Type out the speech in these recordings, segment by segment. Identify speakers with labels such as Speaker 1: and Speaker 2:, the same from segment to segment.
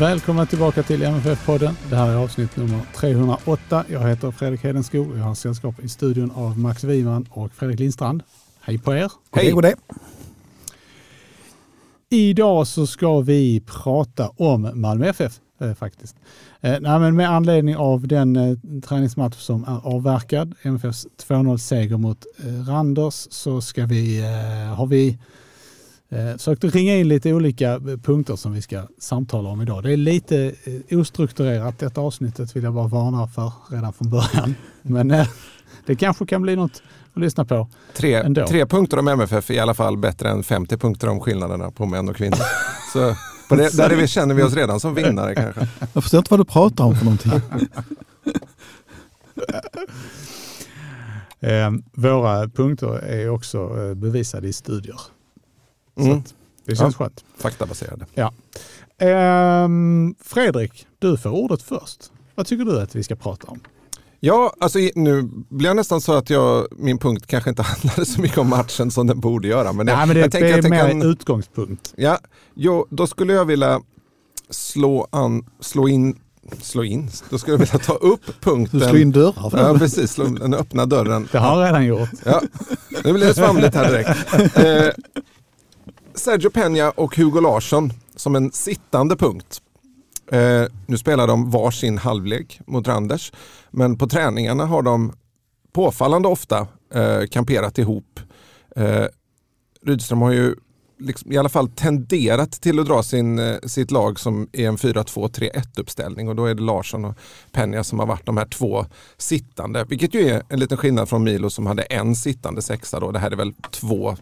Speaker 1: Välkomna tillbaka till MFF-podden. Det här är avsnitt nummer 308. Jag heter Fredrik Hedenskog och jag har sällskap i studion av Max Wiman och Fredrik Lindstrand. Hej på er!
Speaker 2: Hej! God det.
Speaker 1: Idag så ska vi prata om Malmö FF eh, faktiskt. Eh, nej, men med anledning av den eh, träningsmatch som är avverkad, MFFs 2-0-seger mot eh, Randers, så ska vi, eh, har vi Eh, försökte ringa in lite olika eh, punkter som vi ska samtala om idag. Det är lite eh, ostrukturerat detta avsnittet vill jag bara varna för redan från början. Men eh, det kanske kan bli något att lyssna på.
Speaker 2: Tre,
Speaker 1: ändå.
Speaker 2: tre punkter om MFF är i alla fall bättre än 50 punkter om skillnaderna på män och kvinnor. Så på det, där är vi, känner vi oss redan som vinnare kanske.
Speaker 3: Jag förstår inte vad du pratar om för någonting.
Speaker 1: Eh, våra punkter är också bevisade i studier. Så
Speaker 2: Mm.
Speaker 1: det känns
Speaker 2: Ja.
Speaker 1: skönt.
Speaker 2: Faktabaserade.
Speaker 1: Ja. Ehm, Fredrik, du får ordet först. Vad tycker du att vi ska prata om?
Speaker 2: Ja, alltså nu blir jag nästan så att jag, min punkt kanske inte handlade så mycket om matchen som den borde göra. Men, jag,
Speaker 1: Nej, men det,
Speaker 2: jag tänker
Speaker 1: det är mer
Speaker 2: kan,
Speaker 1: utgångspunkt.
Speaker 2: ja, jo, då skulle jag vilja slå, an, slå in, slå in, då skulle jag vilja ta upp punkten.
Speaker 3: Du slår in dörrar.
Speaker 2: Ja, precis, slå, den öppna dörren.
Speaker 1: Det har jag redan gjort.
Speaker 2: Ja, nu blir det svamligt här direkt. Eh, Sergio Peña och Hugo Larsson som en sittande punkt. Eh, nu spelar de varsin halvlek mot Randers, men på träningarna har de påfallande ofta eh, kamperat ihop. Eh, Rydström har ju liksom, i alla fall tenderat till att dra sin, eh, sitt lag som är en 4-2-3-1 uppställning och då är det Larsson och Peña som har varit de här två sittande, vilket ju är en liten skillnad från Milo som hade en sittande sexa då. Det här är väl två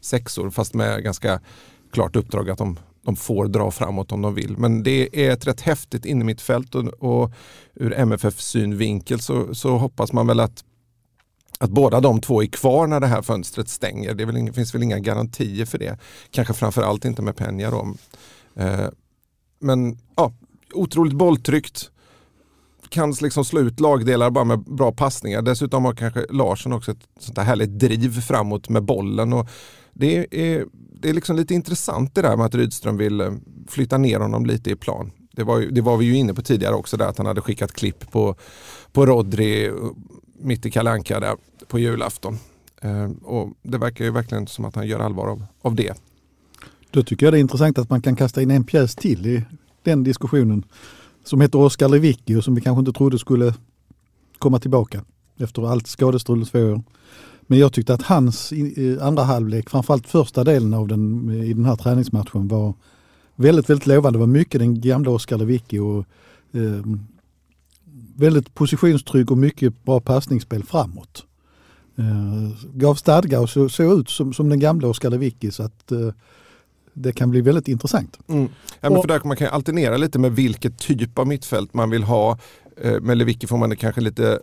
Speaker 2: sexor fast med ganska klart uppdrag att de, de får dra framåt om de vill. Men det är ett rätt häftigt innermittfält och, och ur MFF synvinkel så, så hoppas man väl att att båda de två är kvar när det här fönstret stänger. Det väl finns väl inga garantier för det. Kanske framförallt inte med Peña då. Eh, men ja, otroligt bolltryckt. Kan liksom slå ut lagdelar bara med bra passningar. Dessutom har kanske Larsson också ett sånt där härligt driv framåt med bollen. Och det är, det är liksom lite intressant det där med att Rydström vill eh, flytta ner honom lite i plan. Det var, ju, det var vi ju inne på tidigare också där att han hade skickat klipp på, på Rodri eh, mitt i Kalanka där på julafton. Eh, och det verkar ju verkligen som att han gör allvar av, av det.
Speaker 3: Då tycker jag det är intressant att man kan kasta in en pjäs till i den diskussionen. Som heter Oskar Lewicki och som vi kanske inte trodde skulle komma tillbaka efter allt skadestrul två år. Men jag tyckte att hans andra halvlek, framförallt första delen av den i den här träningsmatchen var väldigt, väldigt lovande. Det var mycket den gamla Oskar Lewicki och eh, väldigt positionstrygg och mycket bra passningsspel framåt. Eh, gav stadga och så- såg ut som, som den gamla Oskar Lewicki så att eh, det kan bli väldigt intressant.
Speaker 2: Mm. Ja, men för där, man kan alternera lite med vilket typ av mittfält man vill ha. Eh, Med Lewicki får man kanske lite,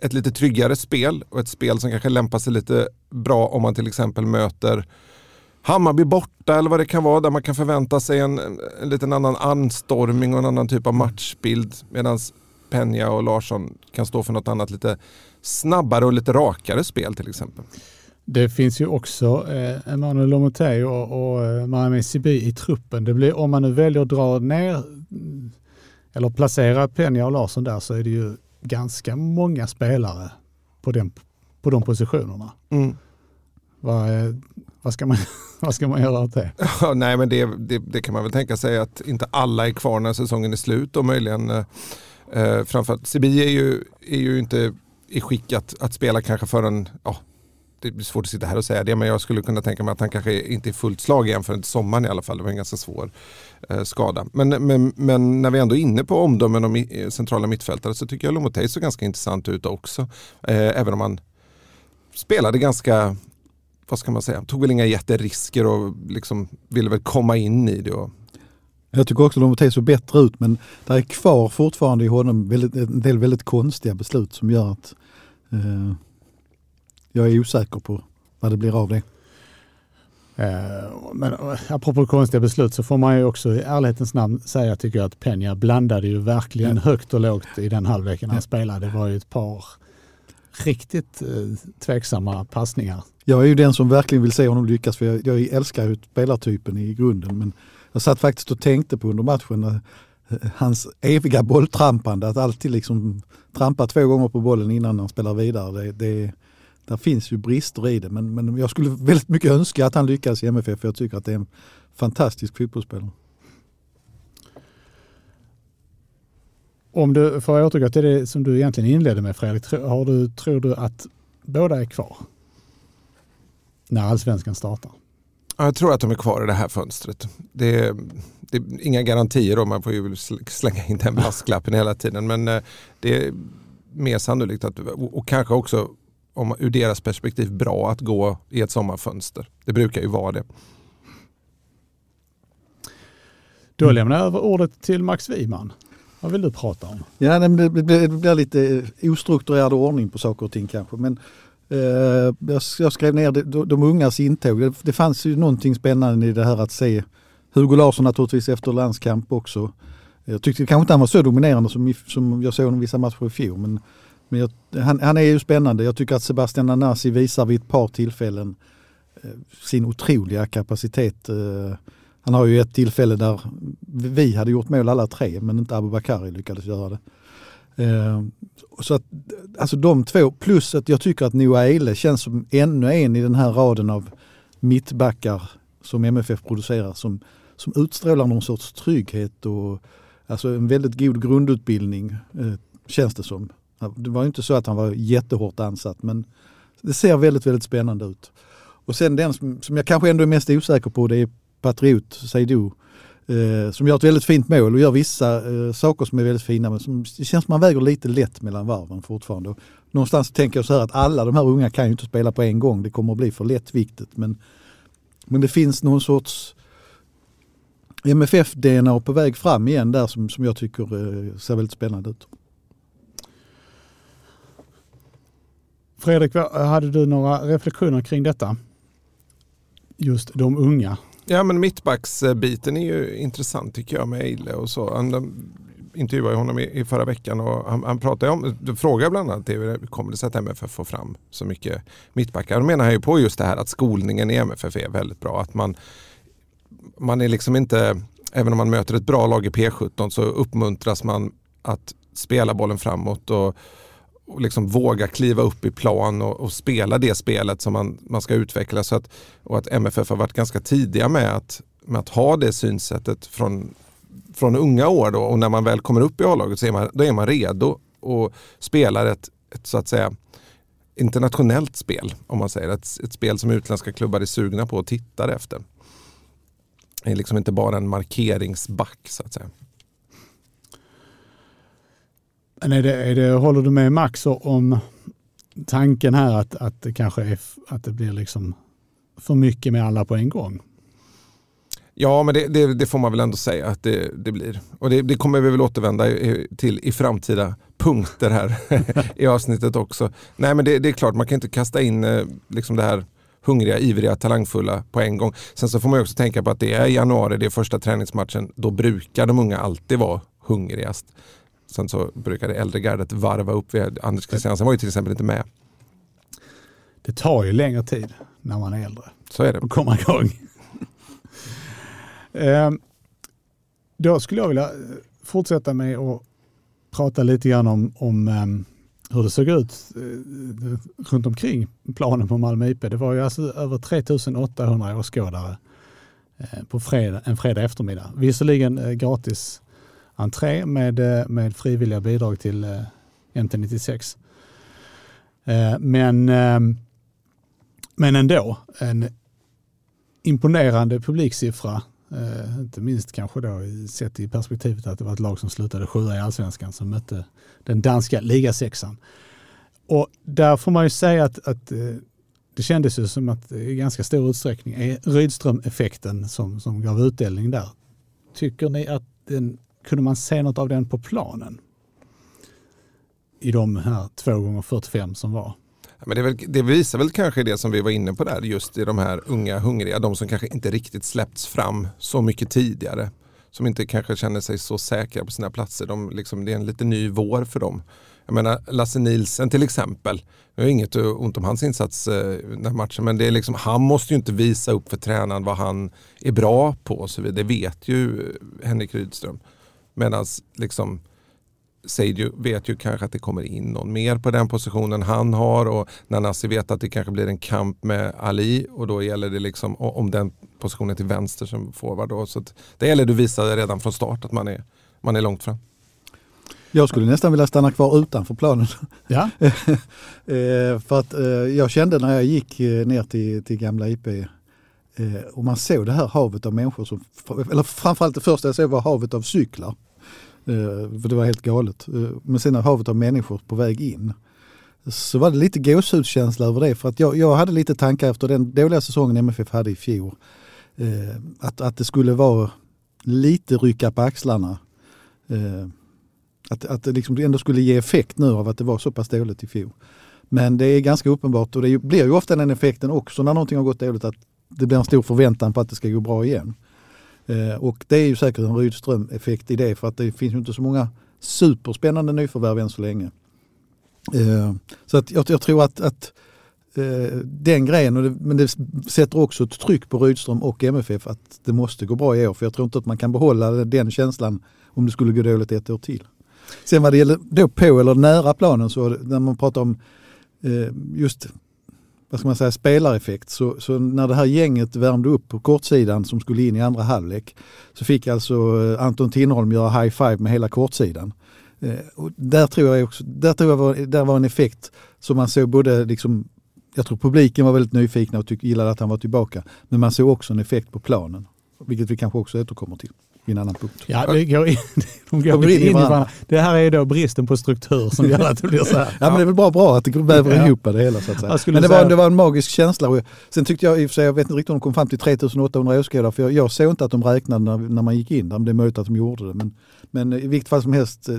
Speaker 2: ett lite tryggare spel och ett spel som kanske lämpar sig lite bra om man till exempel möter Hammarby borta eller vad det kan vara där man kan förvänta sig en, en liten annan anstormning och en annan typ av matchbild medan Peña och Larsson kan stå för något annat lite snabbare och lite rakare spel till exempel.
Speaker 1: Det finns ju också eh, Emanuel Lomotey och, och eh, Sibi i truppen. Det blir, om man nu väljer att dra ner mm, eller placera Peña och Larsson där så är det ju ganska många spelare på, den, på de positionerna.
Speaker 2: Mm.
Speaker 1: Vad, eh, vad, ska man, vad ska man göra åt det?
Speaker 2: Ja, nej, men det, det, det kan man väl tänka sig att inte alla är kvar när säsongen är slut och möjligen eh, eh, framförallt Sibi är ju, är ju inte i skick att, att spela kanske förrän, ja, det är svårt att sitta här och säga det, men jag skulle kunna tänka mig att han kanske inte är fullt slag igen förrän till sommaren i alla fall. Det var en ganska svår eh, skada. Men, men, men när vi ändå är inne på omdömen om eh, centrala mittfältare så tycker jag Lomotey såg ganska intressant ut också. Eh, även om han spelade ganska, vad ska man säga, tog väl inga jätterisker och liksom ville väl komma in i det. Och...
Speaker 3: Jag tycker också att Lomotey såg bättre ut men det är kvar fortfarande i honom väldigt, en del väldigt konstiga beslut som gör att eh, jag är osäker på vad det blir av det.
Speaker 1: Eh, men eh, apropå konstiga beslut så får man ju också i ärlighetens namn säga tycker jag att Peña blandade ju verkligen ja. högt och lågt i den halvleken han ja. spelade. Det var ju ett par riktigt eh, tveksamma passningar.
Speaker 3: Jag är ju den som verkligen vill se honom lyckas för jag, jag älskar ju spelartypen i grunden. Men jag satt faktiskt och tänkte på under matchen hans eviga bolltrampande, att alltid liksom trampa två gånger på bollen innan han spelar vidare. Det, det, där finns ju brister i det men, men jag skulle väldigt mycket önska att han lyckas i MFF för jag tycker att det är en fantastisk fotbollsspelare.
Speaker 1: Om du får återgå till det som du egentligen inledde med Fredrik, har du, tror du att båda är kvar? När allsvenskan startar?
Speaker 2: Jag tror att de är kvar i det här fönstret. Det är, det är inga garantier då, man får ju slänga in den brasklappen hela tiden. Men eh, det är mer sannolikt att, och kanske också om, ur deras perspektiv bra att gå i ett sommarfönster. Det brukar ju vara det.
Speaker 1: Då lämnar jag över ordet till Max Wiman. Vad vill du prata om?
Speaker 3: Ja, det blir, det blir lite ostrukturerad ordning på saker och ting kanske. Men eh, jag, jag, skrev ner de, de ungas intåg. Det, det, fanns ju någonting spännande i det här att se Hugo Larsson naturligtvis efter landskamp också. Jag tyckte kanske inte han var så dominerande som, som jag såg honom vissa matcher i fjol. Men men jag, han, han, är ju spännande. Jag tycker att Sebastian Anasi visar vid ett par tillfällen eh, sin otroliga kapacitet. Eh, han har ju ett tillfälle där vi hade gjort mål alla tre men inte Abubakari lyckades göra det. Eh, så att, alltså de två, plus att jag tycker att Noah Eile känns som ännu en i den här raden av mittbackar som MFF producerar som, som utstrålar någon sorts trygghet och alltså en väldigt god grundutbildning känns det som. Det var inte så att han var jättehårt ansatt men det ser väldigt, väldigt spännande ut. Och sen den som, som jag kanske ändå är mest osäker på det är Patriot Seydou. Eh, som gör ett väldigt fint mål och gör vissa eh, saker som är väldigt fina men som, det känns som man väger lite lätt mellan varven fortfarande. Och någonstans tänker jag så här att alla de här unga kan ju inte spela på en gång. Det kommer att bli för lättviktigt men, men det finns någon sorts MFF-DNA på väg fram igen där som, som jag tycker eh, ser väldigt spännande ut.
Speaker 1: Fredrik, hade du några reflektioner kring detta? Just de unga.
Speaker 2: Ja men mittbacksbiten är ju intressant tycker jag med Eile och så. Han intervjuade honom i, förra veckan och han, han pratade om, du frågade bland annat hur kommer det sig att MFF får fram så mycket mittbackar? Då menar han ju på just det här att skolningen i MFF är väldigt bra. Att man, man är liksom inte, även om man möter ett bra lag i P17 så uppmuntras man att spela bollen framåt och och liksom våga kliva upp i plan och, och, spela det spelet som man, man ska utveckla. Så att, och att MFF har varit ganska tidiga med att, med att ha det synsättet från, från unga år. Då. Och när man väl kommer upp i A-laget så är man, då är man redo och spelar ett, ett så att säga internationellt spel. Om man säger ett, ett spel som utländska klubbar är sugna på och tittar efter. Det är liksom inte bara en markeringsback så att säga.
Speaker 1: Men är det, är det, håller du med Max om tanken här att, att det kanske är, att det blir liksom för mycket med alla på en gång?
Speaker 2: Ja, men det, det, det får man väl ändå säga att det, det blir. Och det, det, kommer vi väl återvända till i framtida punkter här i avsnittet också. Nej, men det, är klart, man kan inte kasta in eh, liksom det här hungriga, ivriga, talangfulla på en gång. Sen så får man också tänka på att det är januari, det är första träningsmatchen. Då brukar de unga alltid vara hungrigast. Sen så brukar det äldre gardet varva upp. Anders Christiansen var ju till exempel inte med.
Speaker 1: Det tar ju längre tid när man är äldre.
Speaker 2: Så är det.
Speaker 1: Att komma igång. eh, då skulle jag vilja fortsätta med att prata lite grann om, om um, hur det såg ut uh, runt omkring planen på Malmö IP. Det var ju alltså över 3800 åskådare uh, på fredag, en fredag eftermiddag. Visserligen uh, gratis entré med, eh, med frivilliga bidrag till eh, MT96. Eh, men, men ändå en imponerande publiksiffra. Inte minst kanske då sett i perspektivet att det var ett lag som slutade sjua i allsvenskan som mötte den danska ligasexan. Och där får man ju säga att, att det kändes ju som att i ganska stor utsträckning är Rydström-effekten som, som gav utdelning där. Tycker ni att den, kunde man se något av den på planen? I de här 2 gånger 45 som var.
Speaker 2: Men det, väl, det, visar väl kanske det som vi var inne på där, just i de här unga hungriga, de som kanske inte riktigt släppts fram så mycket tidigare. Som inte kanske känner sig så säkra på sina platser. De, liksom, det är en lite ny vår för dem. Jag menar Lasse Nilsen till exempel. Jag har inget ont om hans insats eh, den här matchen men det är liksom, han måste ju inte visa upp för tränaren vad han är bra på och så vidare. Det vet ju eh, Henrik Rydström. Medan liksom Seidu vet ju kanske att det kommer in någon mer på den positionen han har och Nanasi vet att det kanske blir en kamp med Ali och då gäller det liksom om den positionen till vänster som forward. Då. Så det gäller att visa redan från start att man är, man är långt fram.
Speaker 3: Jag skulle nästan vilja stanna kvar utanför planen.
Speaker 1: Ja.
Speaker 3: Eh, för att eh, jag kände när jag gick eh, ner till, till gamla IP och man såg det här havet av människor, som, eller framförallt det första jag såg var havet av cyklar. Eh, för det var helt galet. Eh, men sen havet av människor på väg in. Så var det lite gåshudskänsla över det för att jag, jag hade lite tankar efter den dåliga säsongen MFF hade i fjol. Eh, att, att det skulle vara lite rycka på axlarna att, att det liksom ändå skulle ge effekt nu av att det var så pass dåligt i fjol. Men det är ganska uppenbart och det blir ju ofta den effekten också när någonting har gått dåligt att det blir en stor förväntan på att det ska gå bra igen. Eh, och det är ju säkert en Rydström-effekt i det för att det finns ju inte så många superspännande nyförvärv än så länge. Eh, så att jag, jag tror att, att eh, den grejen, det, men det sätter också ett tryck på Rydström och MFF att det måste gå bra i år för jag tror inte att man kan behålla den känslan om det skulle gå dåligt ett år till. Sen vad det gäller då på eller nära planen så när man pratar om just vad ska man säga, spelareffekt så, så, när det här gänget värmde upp på kortsidan som skulle in i andra halvlek så fick alltså eh, Anton Tinnerholm göra high five med hela kortsidan. Eh, och där tror jag också, där tror jag var, där var en effekt som man såg både liksom jag tror publiken var väldigt nyfikna och tyck, gillade att han var tillbaka. Men man såg också en effekt på planen, vilket vi kanske också återkommer till i en annan punkt.
Speaker 1: Ja, det går in, de går de in, in i varandra. Det här är då bristen på struktur som gör att det blir så här.
Speaker 3: ja, men det är väl bara bra att det väver ja. ihop det hela. Så att säga. Men det, säga... var, det var en magisk känsla. Och sen tyckte jag i och för sig, jag vet inte riktigt om de kom fram till 3800 åskådare, för jag, jag såg inte att de räknade när, när man gick in där, det är möjligt att de gjorde det. Men, men i vilket fall som helst, eh,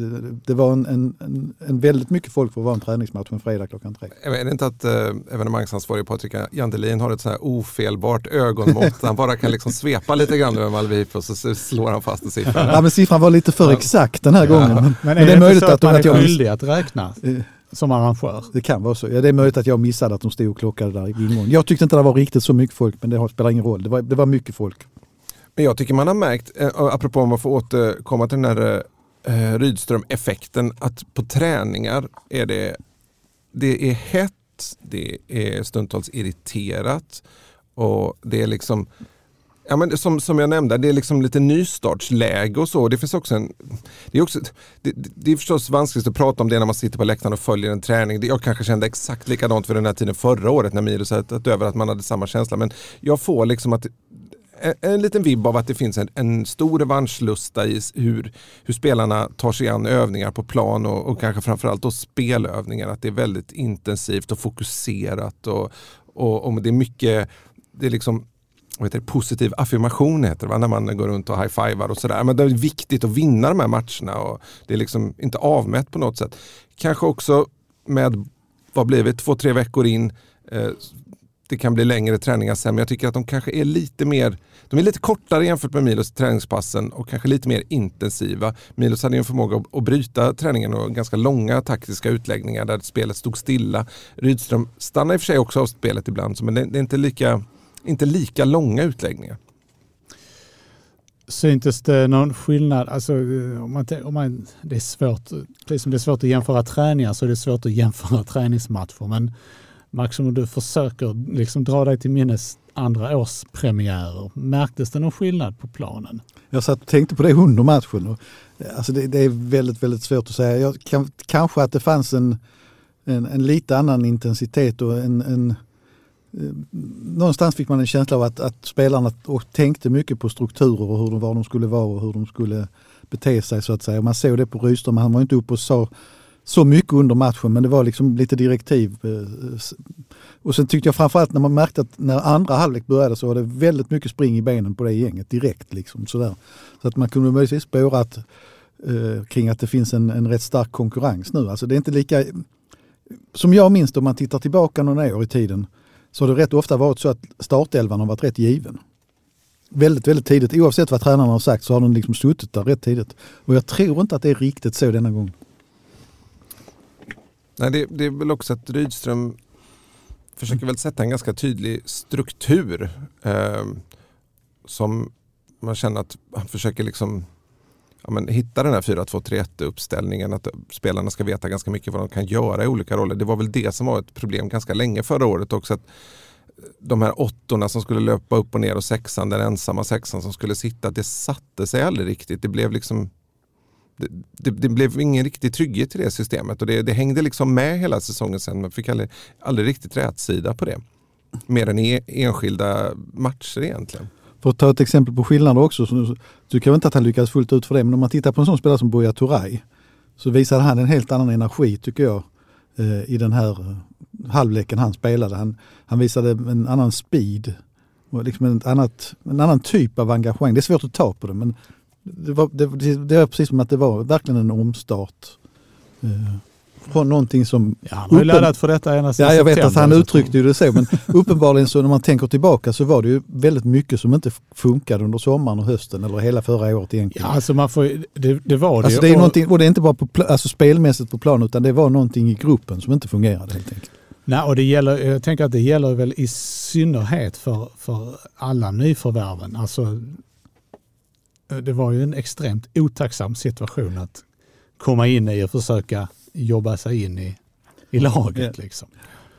Speaker 3: det var en, en, en väldigt mycket folk för att vara en träningsmatch en fredag klockan tre.
Speaker 2: Är det inte att eh, evenemangsansvarig Patrik Jandelin har ett så här ofelbart ögonmått? han bara kan liksom svepa lite grann över Malvip och så slår han fast en siffra.
Speaker 3: Ja, men siffran var lite för exakt den här gången. Men,
Speaker 1: men, är, men det är möjligt att, att, man att är skyldig att räkna? som arrangör.
Speaker 3: Det kan vara så. Ja, det är möjligt att jag missade att de stod och klockade där i ingången. Jag tyckte inte det var riktigt så mycket folk, men det spelar ingen roll. Det var, det var mycket folk.
Speaker 2: Men jag tycker man har märkt, eh, apropå om man får återkomma till den här eh, Rydström-effekten, att på träningar är det, det är hett, det är stundtals irriterat och det är liksom Ja, men som, som jag nämnde, det är liksom lite nystartsläge och så. Det finns också en... Det är, också, det, det är förstås vanskligt att prata om det när man sitter på läktaren och följer en träning. Jag kanske kände exakt likadant för den här tiden förra året när Miro hade över att man hade samma känsla. Men jag får liksom att en, en liten vibb av att det finns en, en stor revanschlusta i hur, hur spelarna tar sig an övningar på plan och, och kanske framförallt då spelövningar. Att det är väldigt intensivt och fokuserat och, och, och det är mycket det är liksom vad heter det, positiv affirmation heter det, va? när man går runt och high-fivar och sådär. Men det är viktigt att vinna de här matcherna och det är liksom inte avmätt på något sätt. Kanske också med, vad blir det, två, tre veckor in, eh, det kan bli längre träningar sen, men jag tycker att de kanske är lite mer de är lite kortare jämfört med Milos träningspassen och kanske lite mer intensiva. Milos hade ju en förmåga att, att bryta träningen och ganska långa taktiska utläggningar där spelet stod stilla. Rydström stannar i och för sig också av spelet ibland, men det, är inte lika inte lika långa utläggningar.
Speaker 1: Syntes det någon skillnad? Alltså, om man, om man, det är svårt, precis som det är svårt att jämföra träningar så är det svårt att jämföra träningsmatcher. Men Max, om du försöker liksom dra dig till minnes andra års premiärer, märktes det någon skillnad på planen?
Speaker 3: Jag satt och tänkte på det under matchen. Och, eh, alltså det, det är väldigt, väldigt svårt att säga. Jag, kan, kanske att det fanns en, en, en, lite annan intensitet och en, en eh, någonstans fick man en känsla av att, att spelarna tänkte mycket på strukturer och hur de, var de skulle vara och hur de skulle bete sig så att säga. Man såg det på Rydström, han var inte uppe och sa så mycket under matchen men det var liksom lite direktiv. Eh, och sen tyckte jag framförallt när man märkte att när andra halvlek började så var det väldigt mycket spring i benen på det gänget direkt. Liksom, sådär. Så att man kunde möjligtvis spåra att, eh, kring att det finns en, en rätt stark konkurrens nu. Alltså det är inte lika, som jag minns det, om man tittar tillbaka några år i tiden så har det rätt ofta varit så att startelvan har varit rätt given. Väldigt, väldigt tidigt. Oavsett vad tränarna har sagt så har de liksom suttit där rätt tidigt. Och jag tror inte att det är riktigt så denna gång.
Speaker 2: Nej, det, det är väl också att Rydström försöker väl sätta en ganska tydlig struktur. Eh, som man känner att han försöker liksom ja, men hitta den här 4-2-3-1 uppställningen. Att spelarna ska veta ganska mycket vad de kan göra i olika roller. Det var väl det som var ett problem ganska länge förra året också. Att de här åttorna som skulle löpa upp och ner och sexan, den ensamma sexan som skulle sitta, det satte sig aldrig riktigt. Det blev liksom det, det, det blev ingen riktig trygghet i det systemet och det, det hängde liksom med hela säsongen sen. Man fick aldrig, aldrig riktigt rätsida på det. Mer än i enskilda matcher egentligen.
Speaker 3: För att ta ett exempel på skillnader också, så tycker jag inte att han lyckades fullt ut för det, men om man tittar på en sån spelare som Buya Turay så visade han en helt annan energi tycker jag eh, i den här eh, halvleken han spelade. Han, han visade en annan speed och liksom en, annat, en annan typ av engagemang. Det är svårt att ta på det men det var, det, det, var precis som att det var verkligen en omstart. Eh, från någonting som
Speaker 1: Ja, han har ju laddat för detta sedan
Speaker 3: Ja, jag vet att han uttryckte ju det så, men uppenbarligen så när man tänker tillbaka så var det ju väldigt mycket som inte funkade under sommaren och hösten eller hela förra året
Speaker 1: Ja,
Speaker 3: egentligen.
Speaker 1: alltså man får, det, det var det
Speaker 3: Alltså det är
Speaker 1: Och-
Speaker 3: någonting, och det är inte bara på, alltså spelmässigt på plan utan det var någonting i gruppen som inte fungerade helt enkelt.
Speaker 1: Nej, och det gäller, jag tänker att det gäller väl i synnerhet för, för alla nyförvärven. Alltså, det var ju en extremt otacksam situation att komma in i och försöka jobba sig in i, i laget.
Speaker 3: Ja.
Speaker 1: Liksom.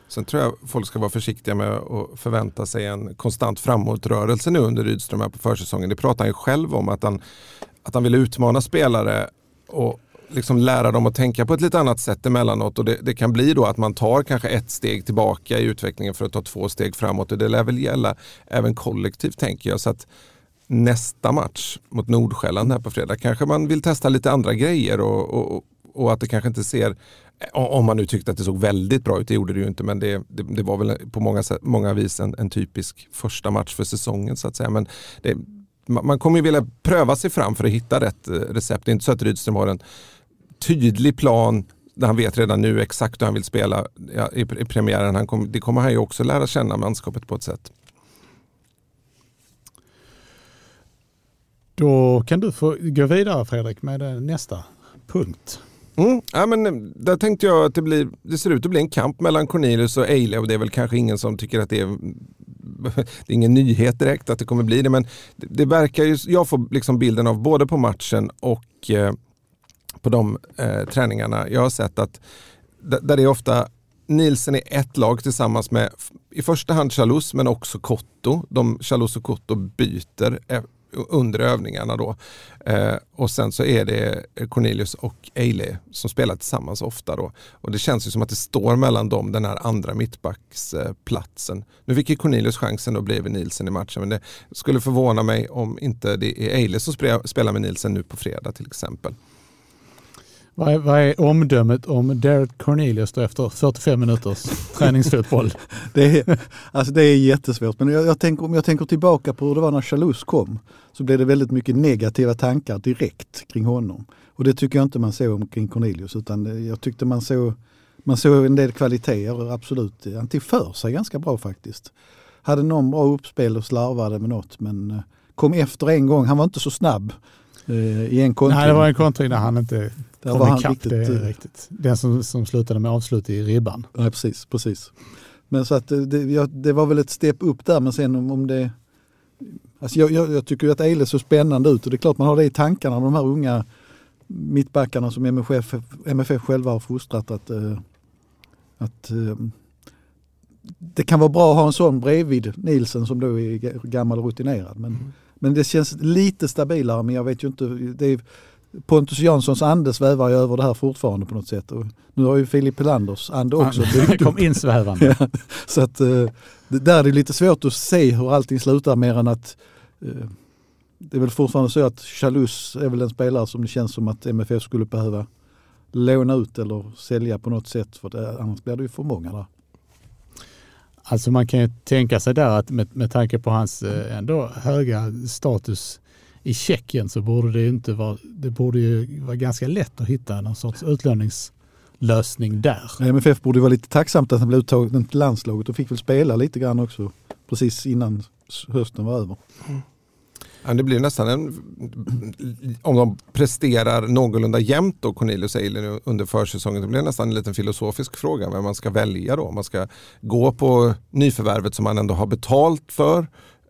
Speaker 2: Sen tror jag folk ska vara försiktiga med att förvänta sig en konstant framåtrörelse nu under Rydström här på försäsongen. Det pratar han ju själv om att han, att han vill utmana spelare och liksom lära dem att tänka på ett lite annat sätt emellanåt. Och det, det kan bli då att man tar kanske ett steg tillbaka i utvecklingen för att ta två steg framåt. Och det lär väl gälla även kollektivt tänker jag. Så att nästa match mot Nordsjälland här på fredag kanske man vill testa lite andra grejer och, och, och att det kanske inte ser eh, om man nu tyckte att det såg väldigt bra ut, det gjorde det ju inte, men det, det, det var väl på många, sätt- många vis en, en typisk första match för säsongen så att säga. Men det, man kommer ju vilja pröva sig fram för att hitta rätt eh, recept. Det är inte så att Rydström har en tydlig plan där han vet redan nu exakt hur han vill spela i, i premiären. Han kom, det kommer han ju också lära känna manskapet på ett sätt.
Speaker 1: Då kan du få gå vidare Fredrik med eh, nästa punkt.
Speaker 2: Mm. Ja, men eh, där tänkte jag att det, blir, det ser ut att bli en kamp mellan Cornelius och Eile och det är väl kanske ingen som tycker att det är det är ingen nyhet direkt att det kommer bli det men det, det verkar ju, jag får liksom bilden av både på matchen och eh, på de eh, träningarna jag har sett att där det är ofta Nielsen i ett lag tillsammans med i första hand Chalus men också Kotto. De, Chalus och Kotto byter eh, underövningarna under övningarna då. Eh, och sen så är det Cornelius och Eile som spelar tillsammans ofta då. Och det känns ju som att det står mellan dem den här andra mittbacksplatsen. Nu fick ju Cornelius chansen då bredvid Nielsen i matchen men det skulle förvåna mig om inte det är Eile som spelar med Nielsen nu på fredag till exempel.
Speaker 1: Vad är, vad är omdömet om Derek Cornelius då efter 45 minuters träningsfotboll?
Speaker 3: Det är, alltså det är jättesvårt men jag, jag tänker, om jag tänker tillbaka på hur det var när Chalus kom så blev det väldigt mycket negativa tankar direkt kring honom. Och det tycker jag inte man såg kring Cornelius utan jag tyckte man såg, man såg en del kvaliteter, absolut. Han tog för sig ganska bra faktiskt. Hade någon bra uppspel och slarvade med något men eh, kom efter en gång, han var inte så snabb eh, i en kontring.
Speaker 1: Nej, det var en kontring där han inte
Speaker 3: Där
Speaker 1: kom
Speaker 3: var han
Speaker 1: ikapp.
Speaker 3: riktigt,
Speaker 1: det är
Speaker 3: eh,
Speaker 1: riktigt. Den som, som slutade med avslut i ribban.
Speaker 3: Nej, precis, precis. Men så att det, det, ja, det var väl ett steg upp där men sen om, om det... Alltså jag, jag, jag tycker att Eile ser spännande ut och det är klart man har det i tankarna de här unga mittbackarna som MFF, MFF själva har fostrat att, eh, att eh, det kan vara bra att ha en sån bredvid Nielsen som då är gammal och rutinerad. Men, men det känns lite stabilare men jag vet ju inte. Det är, Pontus Janssons ande svävar ju över det här fortfarande på något sätt. Och nu har ju Filip Helanders ande också
Speaker 1: Han kom insvävande.
Speaker 3: Ja, så att eh, det, där är det lite svårt att se hur allting slutar mer än att eh, det är väl fortfarande så att Chalus är väl en spelare som det känns som att MFF skulle behöva låna ut eller sälja på något sätt för det, annars blir det ju för många där.
Speaker 1: Alltså man kan ju tänka sig där att med, med tanke på hans eh, ändå höga status i Tjeckien så borde det inte vara, det borde ju vara ganska lätt att hitta någon sorts utlåningslösning där.
Speaker 3: MFF borde vara lite tacksamt att han blev uttagen till landslaget och fick väl spela lite grann också precis innan hösten var över.
Speaker 2: Ja, det blir nästan en, om de presterar någorlunda jämnt då Cornelius Eiler under försäsongen, det blir nästan en liten filosofisk fråga vem man ska välja då. Man ska gå på nyförvärvet som man ändå har betalt för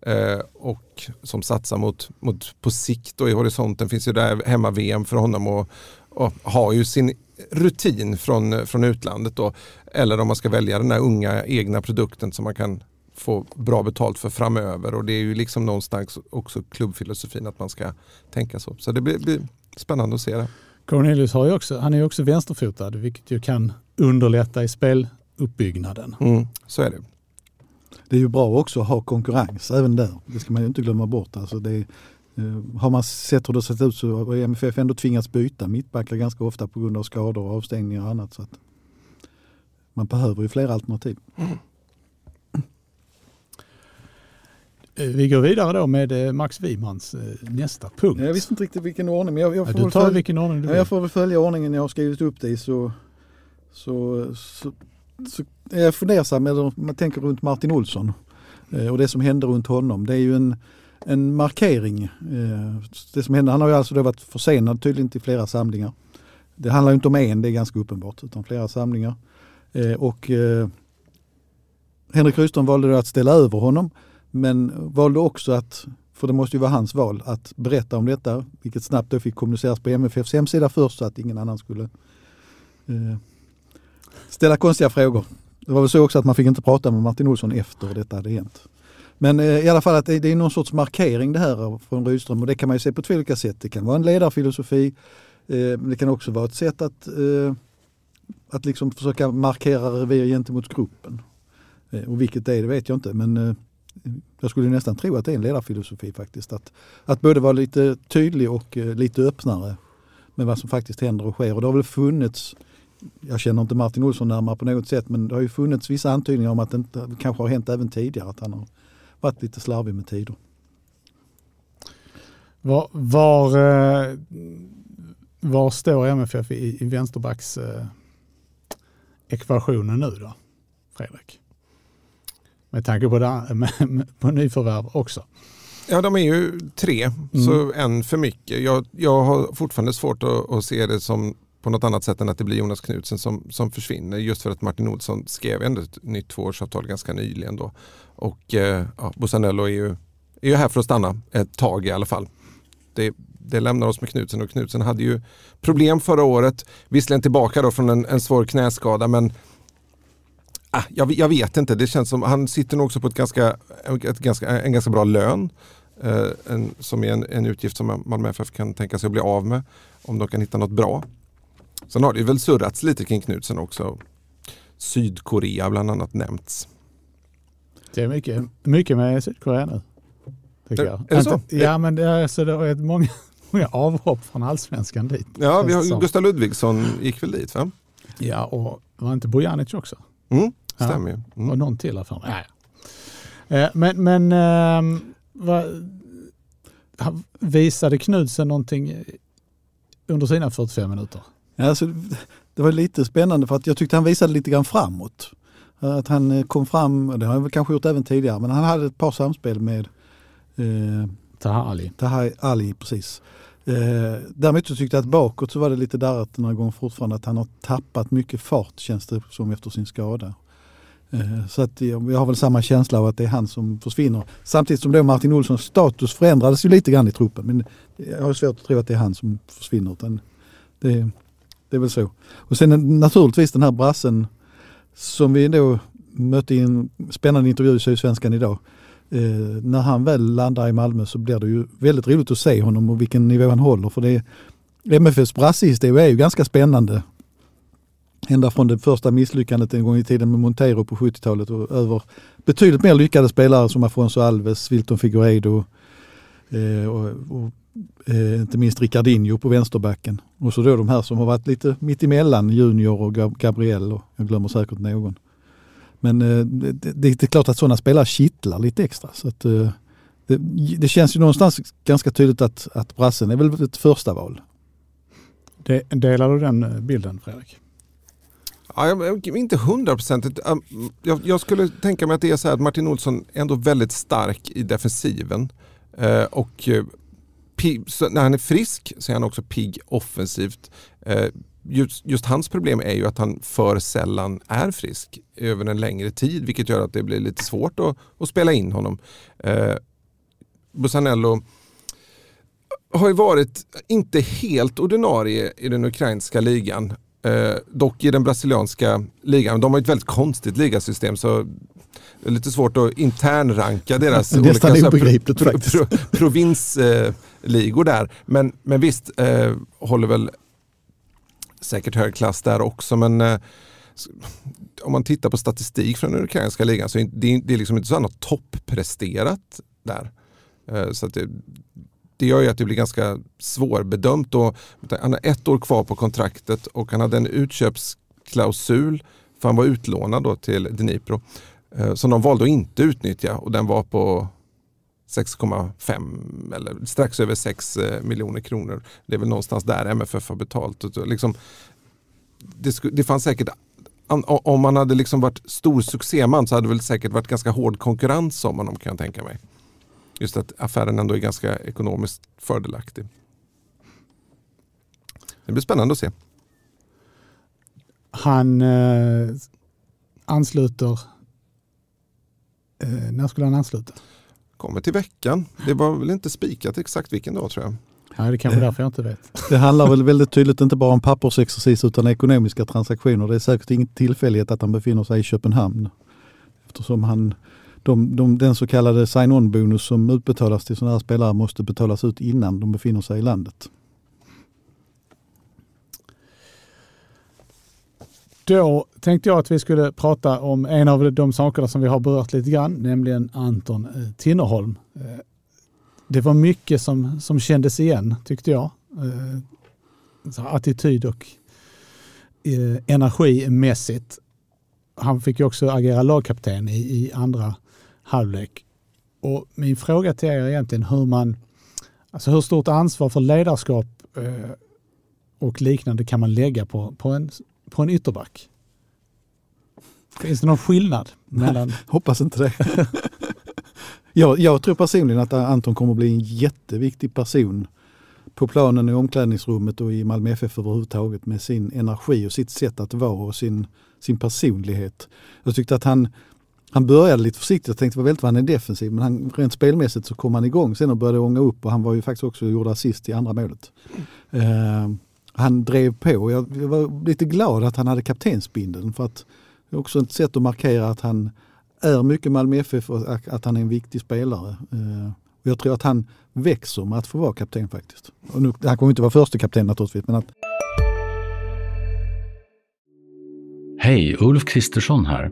Speaker 2: eh, och som satsar mot, mot på sikt och i horisonten finns ju där hemma-VM för honom och, och har ju sin rutin från, från utlandet då. Eller om man ska välja den här unga egna produkten som man kan få bra betalt för framöver och det är ju liksom någonstans också klubbfilosofin att man ska tänka så. Så det blir, blir spännande att se det.
Speaker 1: Cornelius har ju också, han är ju också vänsterfotad vilket ju kan underlätta i speluppbyggnaden.
Speaker 2: Mm, så är det.
Speaker 3: Det är ju bra också att ha konkurrens även där. Det ska man ju inte glömma bort. Alltså det, eh, har man sett hur det sett ut så har MFF ändå tvingats byta mittbackar ganska ofta på grund av skador och avstängningar och annat. Så att man behöver ju flera alternativ.
Speaker 2: Mm.
Speaker 1: Eh, Vi går vidare då med eh, Max Wimans nästa punkt.
Speaker 3: Jag visste inte riktigt vilken ordning men jag, jag,
Speaker 1: Ja,
Speaker 3: får,
Speaker 1: du tar
Speaker 3: följa,
Speaker 1: vilken ordning du vill.
Speaker 3: jag får väl följa ordningen jag har skrivit upp det i så, så, så, så är fundersam, eller man tänker runt Martin Olsson eh, och det som hände runt honom. Det är ju en, en markering. Eh, det som hände, han har ju alltså då varit försenad tydligen till flera samlingar. Det handlar ju inte om en, det är ganska uppenbart, utan flera samlingar. Eh, och Henrik Rydström valde då att ställa över honom men valde också att, för det måste ju vara hans val, att berätta om detta, vilket snabbt då fick kommuniceras på MFFs hemsida först så att ingen annan skulle eh, ställa konstiga frågor. Det var väl så också att man fick inte prata med Martin Olsson efter detta hade hänt. Men eh, i alla fall att det, det är någon sorts markering det här från Rydström och det kan man ju se på två olika sätt. Det kan vara en ledarfilosofi, eh, men det kan också vara ett sätt att, eh, att liksom försöka markera revir gentemot gruppen. Eh, och vilket det är, det vet jag inte. Men eh, jag skulle nästan tro att det är en ledarfilosofi faktiskt. Att, att både vara lite tydlig och eh, lite öppnare med vad som faktiskt händer och sker. Och det har väl funnits, jag känner inte Martin Olsson närmare på något sätt, men det har ju funnits vissa antydningar om att det inte, kanske har hänt även tidigare att han har varit lite slarvig med tider.
Speaker 1: Var, var, eh, var står MFF i, i vänsterbacks eh, ekvationen nu då, Fredrik? Med tanke på, det, med, med, på nyförvärv också.
Speaker 2: Ja, de är ju tre, så en för mycket. Jag, jag har fortfarande svårt att, att se det som på något annat sätt än att det blir Jonas Knutsen som, som försvinner. Just för att Martin Olsson skrev ändå ett nytt tvåårsavtal ganska nyligen. Då. Och eh, ja, Bosanello är ju, är ju här för att stanna ett tag i alla fall. Det, det lämnar oss med Knutsen och Knutsen hade ju problem förra året. Visserligen tillbaka då från en, en svår knäskada men ah, jag, jag vet inte, det känns som han sitter nog också på ett ganska, ett ganska, en ganska bra lön. Eh, en, som är en, en utgift som Malmö FF kan tänka sig att bli av med om de kan hitta något bra. Sen har det väl surrats lite kring Knutsen också. Sydkorea bland annat nämnts.
Speaker 1: Det är mycket, mycket med Sydkorea nu. Tycker
Speaker 2: Är-
Speaker 1: jag.
Speaker 2: är det så?
Speaker 1: Ja, men det är, så det är många, många avhopp från allsvenskan dit.
Speaker 2: Ja, vi har. Gustav Ludvigsson gick väl dit va?
Speaker 1: Ja, och var inte Bojanic också?
Speaker 2: Mm, stämmer ju.
Speaker 1: Och
Speaker 2: Mm.
Speaker 1: någon till här för mig. Ja. Eh, Men, men ehm, han- visade Knudsen någonting under sina 45 minuter?
Speaker 3: Alltså, det var lite spännande för att jag tyckte han visade lite grann framåt. Att han eh, kom fram, det har han väl kanske gjort även tidigare, men han hade ett par samspel med eh,
Speaker 1: Taha Ali.
Speaker 3: Tahai Ali precis. Eh, däremot så tyckte jag att bakåt så var det lite darrat några gånger fortfarande att han har tappat mycket fart känns det som efter sin skada. Eh, så att jag, jag har väl samma känsla av att det är han som försvinner. Samtidigt som då Martin Olssons status förändrades ju lite grann i truppen. Men jag har svårt att tro att det är han som försvinner. Utan det, det är väl så. Och sen eh, naturligtvis den här brassen som vi då mötte i en spännande intervju i Sydsvenskan idag. Eh, när han väl landar i Malmö så blir det ju väldigt roligt att se honom och vilken nivå han håller. För det är, MFFs brassehistoria är ju ganska spännande. Ända från det första misslyckandet en gång i tiden med Montero på 70-talet och över betydligt mer lyckade spelare som Afonso Alves, Wilton Figueiredo, Eh, och, och eh, inte minst Ricardinho på vänsterbacken. Och så då de här som har varit lite mittemellan, Junior och Gabriel och jag glömmer säkert någon. Men eh, det, det, det, är klart att sådana spelare kittlar lite extra. Så att, eh, det, det, känns ju någonstans ganska tydligt att, att brassen är väl ett första val.
Speaker 1: delar du den eh, bilden Fredrik?
Speaker 2: Ja, jag, inte hundraprocentigt. Jag, jag skulle tänka mig att det är så här att Martin Olsson är ändå väldigt stark i defensiven. Eh, och eh, när han är frisk så är han också pigg offensivt. Eh, just, just, hans problem är ju att han för sällan är frisk över en längre tid vilket gör att det blir lite svårt att, att spela in honom. Eh, Busanello har ju varit inte helt ordinarie i den ukrainska ligan. Eh, dock i den brasilianska ligan. De har ett väldigt konstigt ligasystem så det är lite svårt att internranka deras
Speaker 3: olika obegripligt,
Speaker 2: pro, pro, pro, provinsligor där. Men, men visst, eh, håller väl säkert hög klass där också. Men eh, om man tittar på statistik från den ukrainska ligan så är det, det är liksom inte så att han har toppresterat där. Eh, så det, det gör ju att det blir ganska svårbedömt. Och, han har ett år kvar på kontraktet och han hade en utköpsklausul för han var utlånad då till Dnipro. Eh, som de valde att inte utnyttja och den var på 6,5 eller strax över 6 eh, miljoner kronor. Det är väl någonstans där MFF har betalt. Liksom, det, det fanns säkert om man hade liksom varit stor succéman så hade det väl säkert varit ganska hård konkurrens om honom kan jag tänka mig. Just att affären ändå är ganska ekonomiskt fördelaktig. Det blir spännande att se.
Speaker 1: Han eh, ansluter Eh, när skulle han ansluta?
Speaker 2: Kommer till veckan. Det var väl inte spikat exakt vilken dag tror jag.
Speaker 1: Ja, det är kanske därför jag inte vet.
Speaker 3: Det handlar väl väldigt tydligt inte bara om pappersexercis utan ekonomiska transaktioner. Det är säkert ingen tillfällighet att han befinner sig i Köpenhamn. Eftersom han, de, de, den så kallade sign-on-bonus som utbetalas till sådana här spelare måste betalas ut innan de befinner sig i landet.
Speaker 1: Då tänkte jag att vi skulle prata om en av de sakerna som vi har berört lite grann, nämligen Anton eh, Tinnerholm. Eh, det var mycket som, som kändes igen tyckte jag. Eh, attityd och energimässigt. Han fick ju också agera lagkapten i, i andra halvlek. Och min fråga till er är egentligen hur man, alltså hur stort ansvar för ledarskap och liknande kan man lägga på, på en på en ytterback? Finns det någon skillnad? Mellan...
Speaker 3: hoppas inte det. jag, jag tror personligen att Anton kommer att bli en jätteviktig person på planen i omklädningsrummet och i Malmö FF överhuvudtaget med sin energi och sitt sätt att vara och sin, sin personlighet. Jag tyckte att han, han började lite försiktigt, jag tänkte väldigt vad han är defensiv, men han, rent spelmässigt så kom han igång sen och började ånga upp och han var ju faktiskt också gjorde assist i andra målet. Uh, han drev på. Jag, jag var lite glad att han hade kaptensbindeln för att det är också ett sätt att markera att han är mycket Malmö FF och att han är en viktig spelare. Eh, och jag tror att han växer med att få vara kapten faktiskt. Och nu, han kommer inte vara första kapten naturligtvis. Men att...
Speaker 4: Hej, Ulf Kristersson här.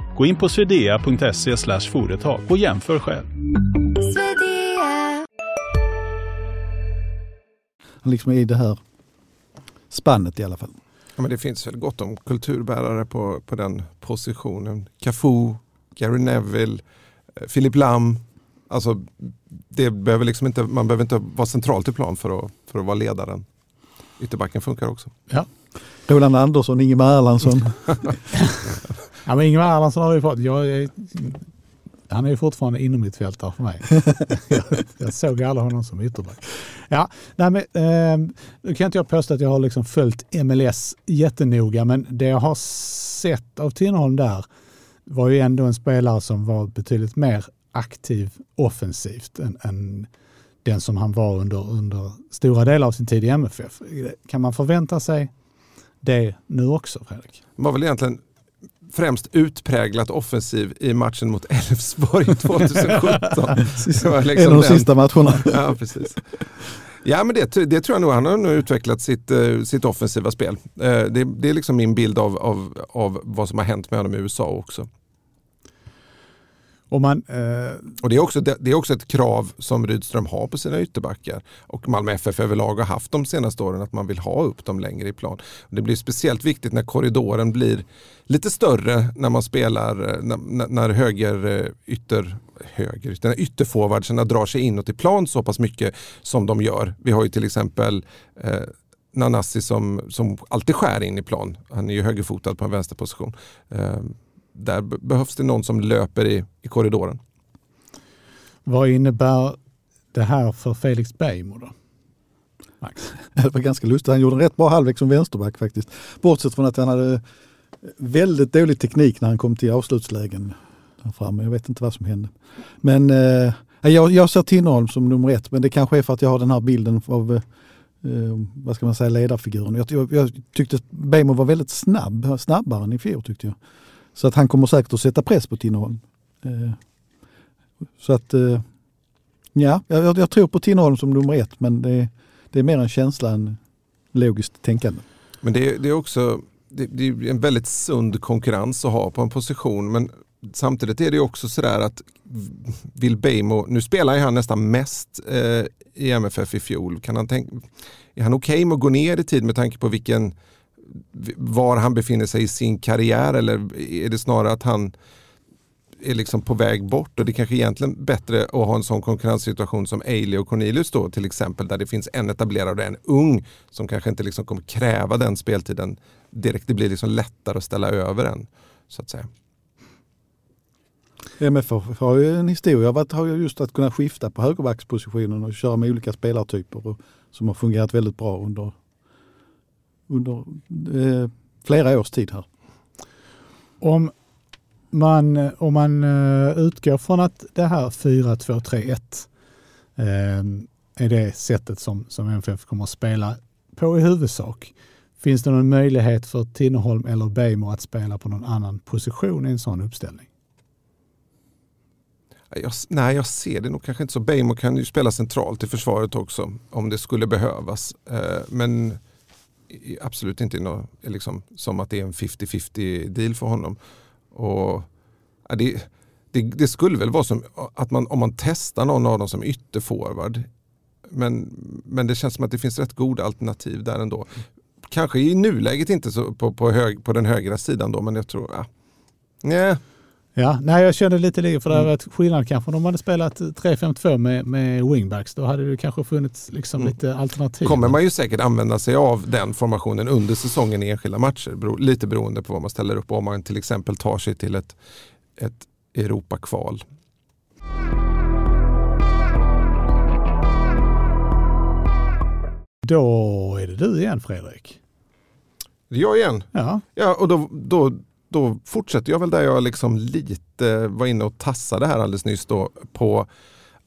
Speaker 5: Gå in på swedea.se företag och jämför själv.
Speaker 3: Liksom i det här spannet i alla fall.
Speaker 2: Ja, men det finns väl gott om kulturbärare på, på den positionen. Cafu, Gary Neville, eh, Philip Lam. Alltså, det behöver liksom inte, man behöver inte vara centralt i plan för att, för att vara ledaren. Ytterbacken funkar också.
Speaker 1: Ja.
Speaker 3: Roland Andersson, Ingemar Erlandsson.
Speaker 1: ja, men Ingemar Erlandsson har vi fått. Jag är han är ju fortfarande inom mitt fältare för mig. jag, jag såg aldrig honom som ytterback. Ja, nej men, eh, nu kan inte jag påstå att jag har liksom följt MLS jättenoga, men det jag har sett av Tinnerholm där var ju ändå en spelare som var betydligt mer aktiv offensivt än, än den som han var under, under stora delar av sin tid i MFF. Kan man förvänta sig det nu också, Fredrik?
Speaker 2: Det var väl egentligen främst utpräglat offensiv i matchen mot Elfsborg 2017.
Speaker 3: liksom en av de den. sista matcherna.
Speaker 2: Ja, precis. Ja, men det, det tror jag nog. Han har nog utvecklat sitt, uh, sitt offensiva spel. Uh, det, det, är liksom min bild av, av, av vad som har hänt med honom i USA också.
Speaker 1: Och, man, eh...
Speaker 2: och det, är också, det, det, är också ett krav som Rydström har på sina ytterbackar och Malmö FF överlag har haft de senaste åren att man vill ha upp dem längre i plan. Det blir speciellt viktigt när korridoren blir lite större när man spelar, eh, när, när höger eh, ytter, höger, när ytterforwardsarna drar sig inåt i plan så pass mycket som de gör. Vi har ju till exempel eh, Nanassi som, som alltid skär in i plan. Han är ju högerfotad på en vänsterposition. Eh, där behövs det någon som löper i, i korridoren.
Speaker 1: Vad innebär det här för Felix Beijmo då?
Speaker 3: Max? Det var ganska lustigt. Han gjorde en rätt bra halvlek som vänsterback faktiskt. Bortsett från att han hade väldigt dålig teknik när han kom till avslutslägen. Där framme. Jag vet inte vad som hände. Men eh, jag, jag ser Tinnerholm som nummer ett, men det kanske är för att jag har den här bilden av eh, vad ska man säga, ledarfiguren. Jag, jag, jag tyckte Beijmo var väldigt snabb, snabbare än i fjol tyckte jag. Så att han kommer säkert att sätta press på Tinnerholm. Eh, så att eh, ja, jag, jag, tror på Tinnerholm som nummer ett men det, det är mer en känsla än logiskt tänkande.
Speaker 2: Men det, det är också det, det, är en väldigt sund konkurrens att ha på en position men samtidigt är det också sådär att vill Bejmo, nu spelar han nästan mest eh, i MFF i fjol, kan han tänka, är han okej okay med att gå ner i tid med tanke på vilken var han befinner sig i sin karriär eller är det snarare att han är liksom på väg bort och det är kanske egentligen bättre att ha en sån konkurrenssituation som Ailey och Cornelius då till exempel där det finns en etablerad och en ung som kanske inte liksom kommer kräva den speltiden direkt. Det blir liksom lättare att ställa över den så att säga.
Speaker 3: MFF har ju en historia av att ha just att kunna skifta på högerbackspositionen och köra med olika spelartyper och, som har fungerat väldigt bra under under eh, flera års tid här.
Speaker 1: Om man, eh, om man eh, utgår från att det här 4-2-3-1 eh, är det sättet som, som MFF kommer att spela på i huvudsak. Finns det någon möjlighet för Tinnerholm eller Bejmo att spela på någon annan position i en sån uppställning?
Speaker 2: Jag, nej, jag ser det nog kanske inte så. Bejmo kan ju spela centralt i försvaret också om det skulle behövas. Eh, men absolut inte no, liksom, som att det är en 50-50 deal för honom. Och, ja, det, det, det, skulle väl vara som att man, om man testar någon av dem som ytterforward. Men, men det känns som att det finns rätt goda alternativ där ändå. Kanske i nuläget inte så på, på, hög, på den högra sidan då, men jag tror, ja. Nej,
Speaker 1: Ja, nej, jag kände lite det, för det hade mm. varit skillnad kanske om de hade spelat 3-5-2 med, med wingbacks. Då hade det kanske funnits liksom mm. lite alternativ.
Speaker 2: kommer man ju säkert använda sig av den formationen under säsongen i enskilda matcher. Bero, lite beroende på vad man ställer upp. Om man till exempel tar sig till ett, ett Europakval.
Speaker 1: Då är det du igen Fredrik.
Speaker 2: Det är jag igen?
Speaker 1: Ja.
Speaker 2: ja och då, då då fortsätter jag väl där jag liksom lite var inne och tassade här alldeles nyss då på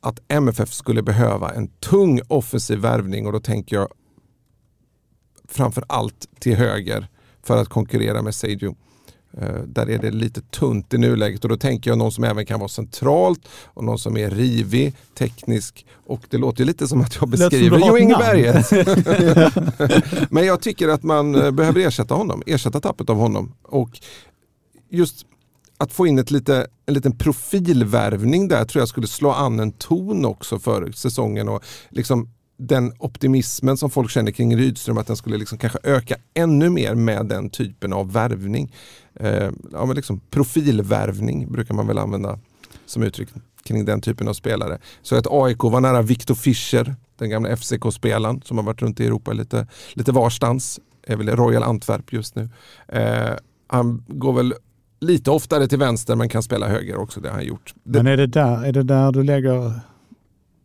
Speaker 2: att MFF skulle behöva en tung offensiv värvning och då tänker jag framför allt till höger för att konkurrera med Seijo. Uh, där är det lite tunt i nuläget och då tänker jag någon som även kan vara centralt och någon som är rivig, teknisk och det låter lite som att jag beskriver Jo Inge Berget. Men jag tycker att man eh, behöver ersätta honom, ersätta tappet av honom. Och just att få in ett lite, en liten profilvärvning där tror jag skulle slå an en ton också för säsongen. Och liksom den optimismen som folk känner kring Rydström, att den skulle liksom kanske öka ännu mer med den typen av värvning. Eh, ja, men liksom profilvärvning brukar man väl använda som uttryck kring den typen av spelare. Så att AIK var nära Viktor Fischer, den gamla FCK-spelaren som har varit runt i Europa lite, lite varstans. Är väl Royal Antwerp just nu. Eh, han går väl lite oftare till vänster men kan spela höger också. Det har han gjort.
Speaker 1: Men är det, där, är det där du lägger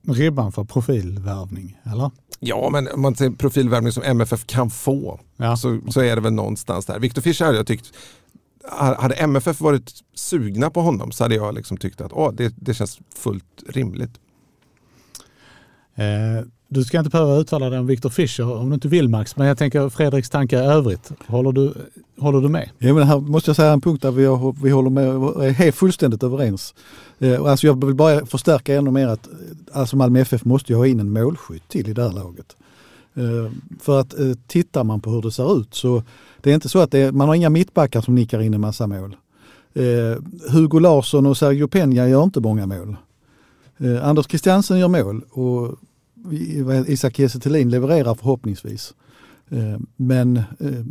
Speaker 1: ribban för profilvärvning? Eller?
Speaker 2: Ja, men om man ser profilvärvning som MFF kan få ja. så, så är det väl någonstans där. Viktor Fischer hade jag tyckt hade MFF varit sugna på honom så hade jag liksom tyckt att åh, det, det känns fullt rimligt.
Speaker 1: Eh, du ska inte behöva uttala dig om Victor Fischer om du inte vill Max, men jag tänker Fredriks tankar i övrigt. Håller du, håller du med?
Speaker 3: Ja, men här måste jag säga en punkt där vi, har, vi håller med, är helt fullständigt överens. Eh, alltså jag vill bara förstärka ännu mer att alltså Malmö FF måste ju ha in en målskytt till i det här laget. Eh, för att eh, tittar man på hur det ser ut så det är inte så att är, man har inga mittbackar som nickar in en massa mål. Eh, Hugo Larsson och Sergio Peña gör inte många mål. Eh, Anders Christiansen gör mål och Isak Kiese levererar förhoppningsvis. Eh, men eh,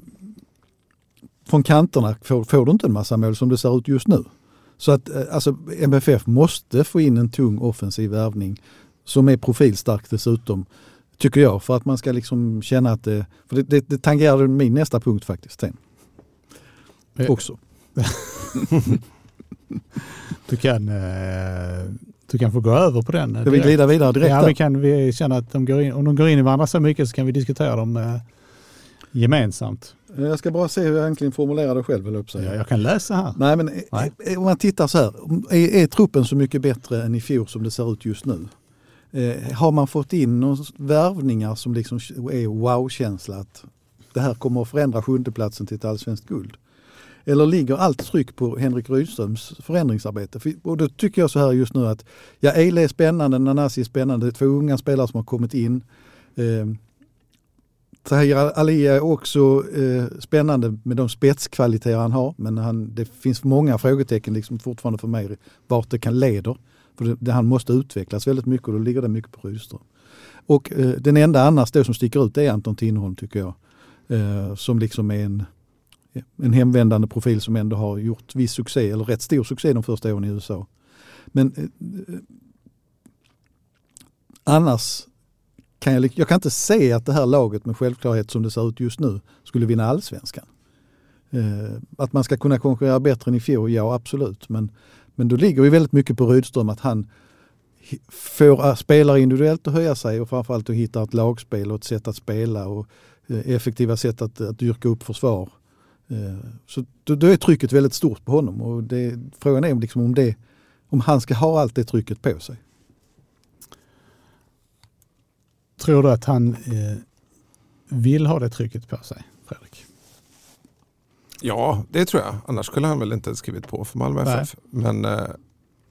Speaker 3: från kanterna får, får, du inte en massa mål som det ser ut just nu. Så att eh, alltså, MFF måste få in en tung offensiv värvning som är profilstark dessutom, tycker jag, för att man ska liksom känna att det, för det, det, det tangerar min nästa punkt faktiskt sen. Också.
Speaker 1: du kan eh, du kan få gå över på den.
Speaker 3: Ska vi glida vidare direkt?
Speaker 1: Ja, vi kan vi känner att de går in, om de går in i varandra så mycket så kan vi diskutera dem eh, gemensamt.
Speaker 3: Jag ska bara se hur jag egentligen formulerar det själv. Eller
Speaker 1: ja, jag kan läsa här.
Speaker 3: Nej, men Nej. om man tittar så här, är, är, truppen så mycket bättre än i fjol som det ser ut just nu? Eh, har man fått in några värvningar som liksom är wow-känsla att det här kommer att förändra sjundeplatsen till ett allsvenskt guld? Eller ligger allt tryck på Henrik Rydströms förändringsarbete? Och då tycker jag så här just nu att ja, Eile är spännande, Nanasi är spännande, det är två unga spelare som har kommit in. Eh, Tahir Ali är också eh, spännande med de spetskvaliteter han har men han, det finns många frågetecken liksom fortfarande för mig vart det kan leda. För det, det, han måste utvecklas väldigt mycket och då ligger det mycket på Rydström. Och eh, den enda annars då som sticker ut är Anton Tinnerholm tycker jag. Eh, som liksom är en en hemvändande profil som ändå har gjort viss succé, eller rätt stor succé de första åren i USA. Men eh, eh, annars kan jag, jag kan inte se att det här laget med självklarhet som det ser ut just nu skulle vinna allsvenskan. Eh, att man ska kunna konkurrera bättre än i fjol, ja absolut. Men, men då ligger ju väldigt mycket på Rydström att han får eh, spelare individuellt att höja sig och framförallt att hitta ett lagspel och ett sätt att spela och eh, effektiva sätt att, att dyrka upp försvar Eh, så då, är trycket väldigt stort på honom och det, frågan är liksom om, det, om han ska ha allt det trycket på sig.
Speaker 1: Tror du att han eh, vill ha det trycket på sig, Fredrik?
Speaker 2: Ja, det tror jag. Annars skulle han väl inte skrivit på för Malmö FF. Men eh,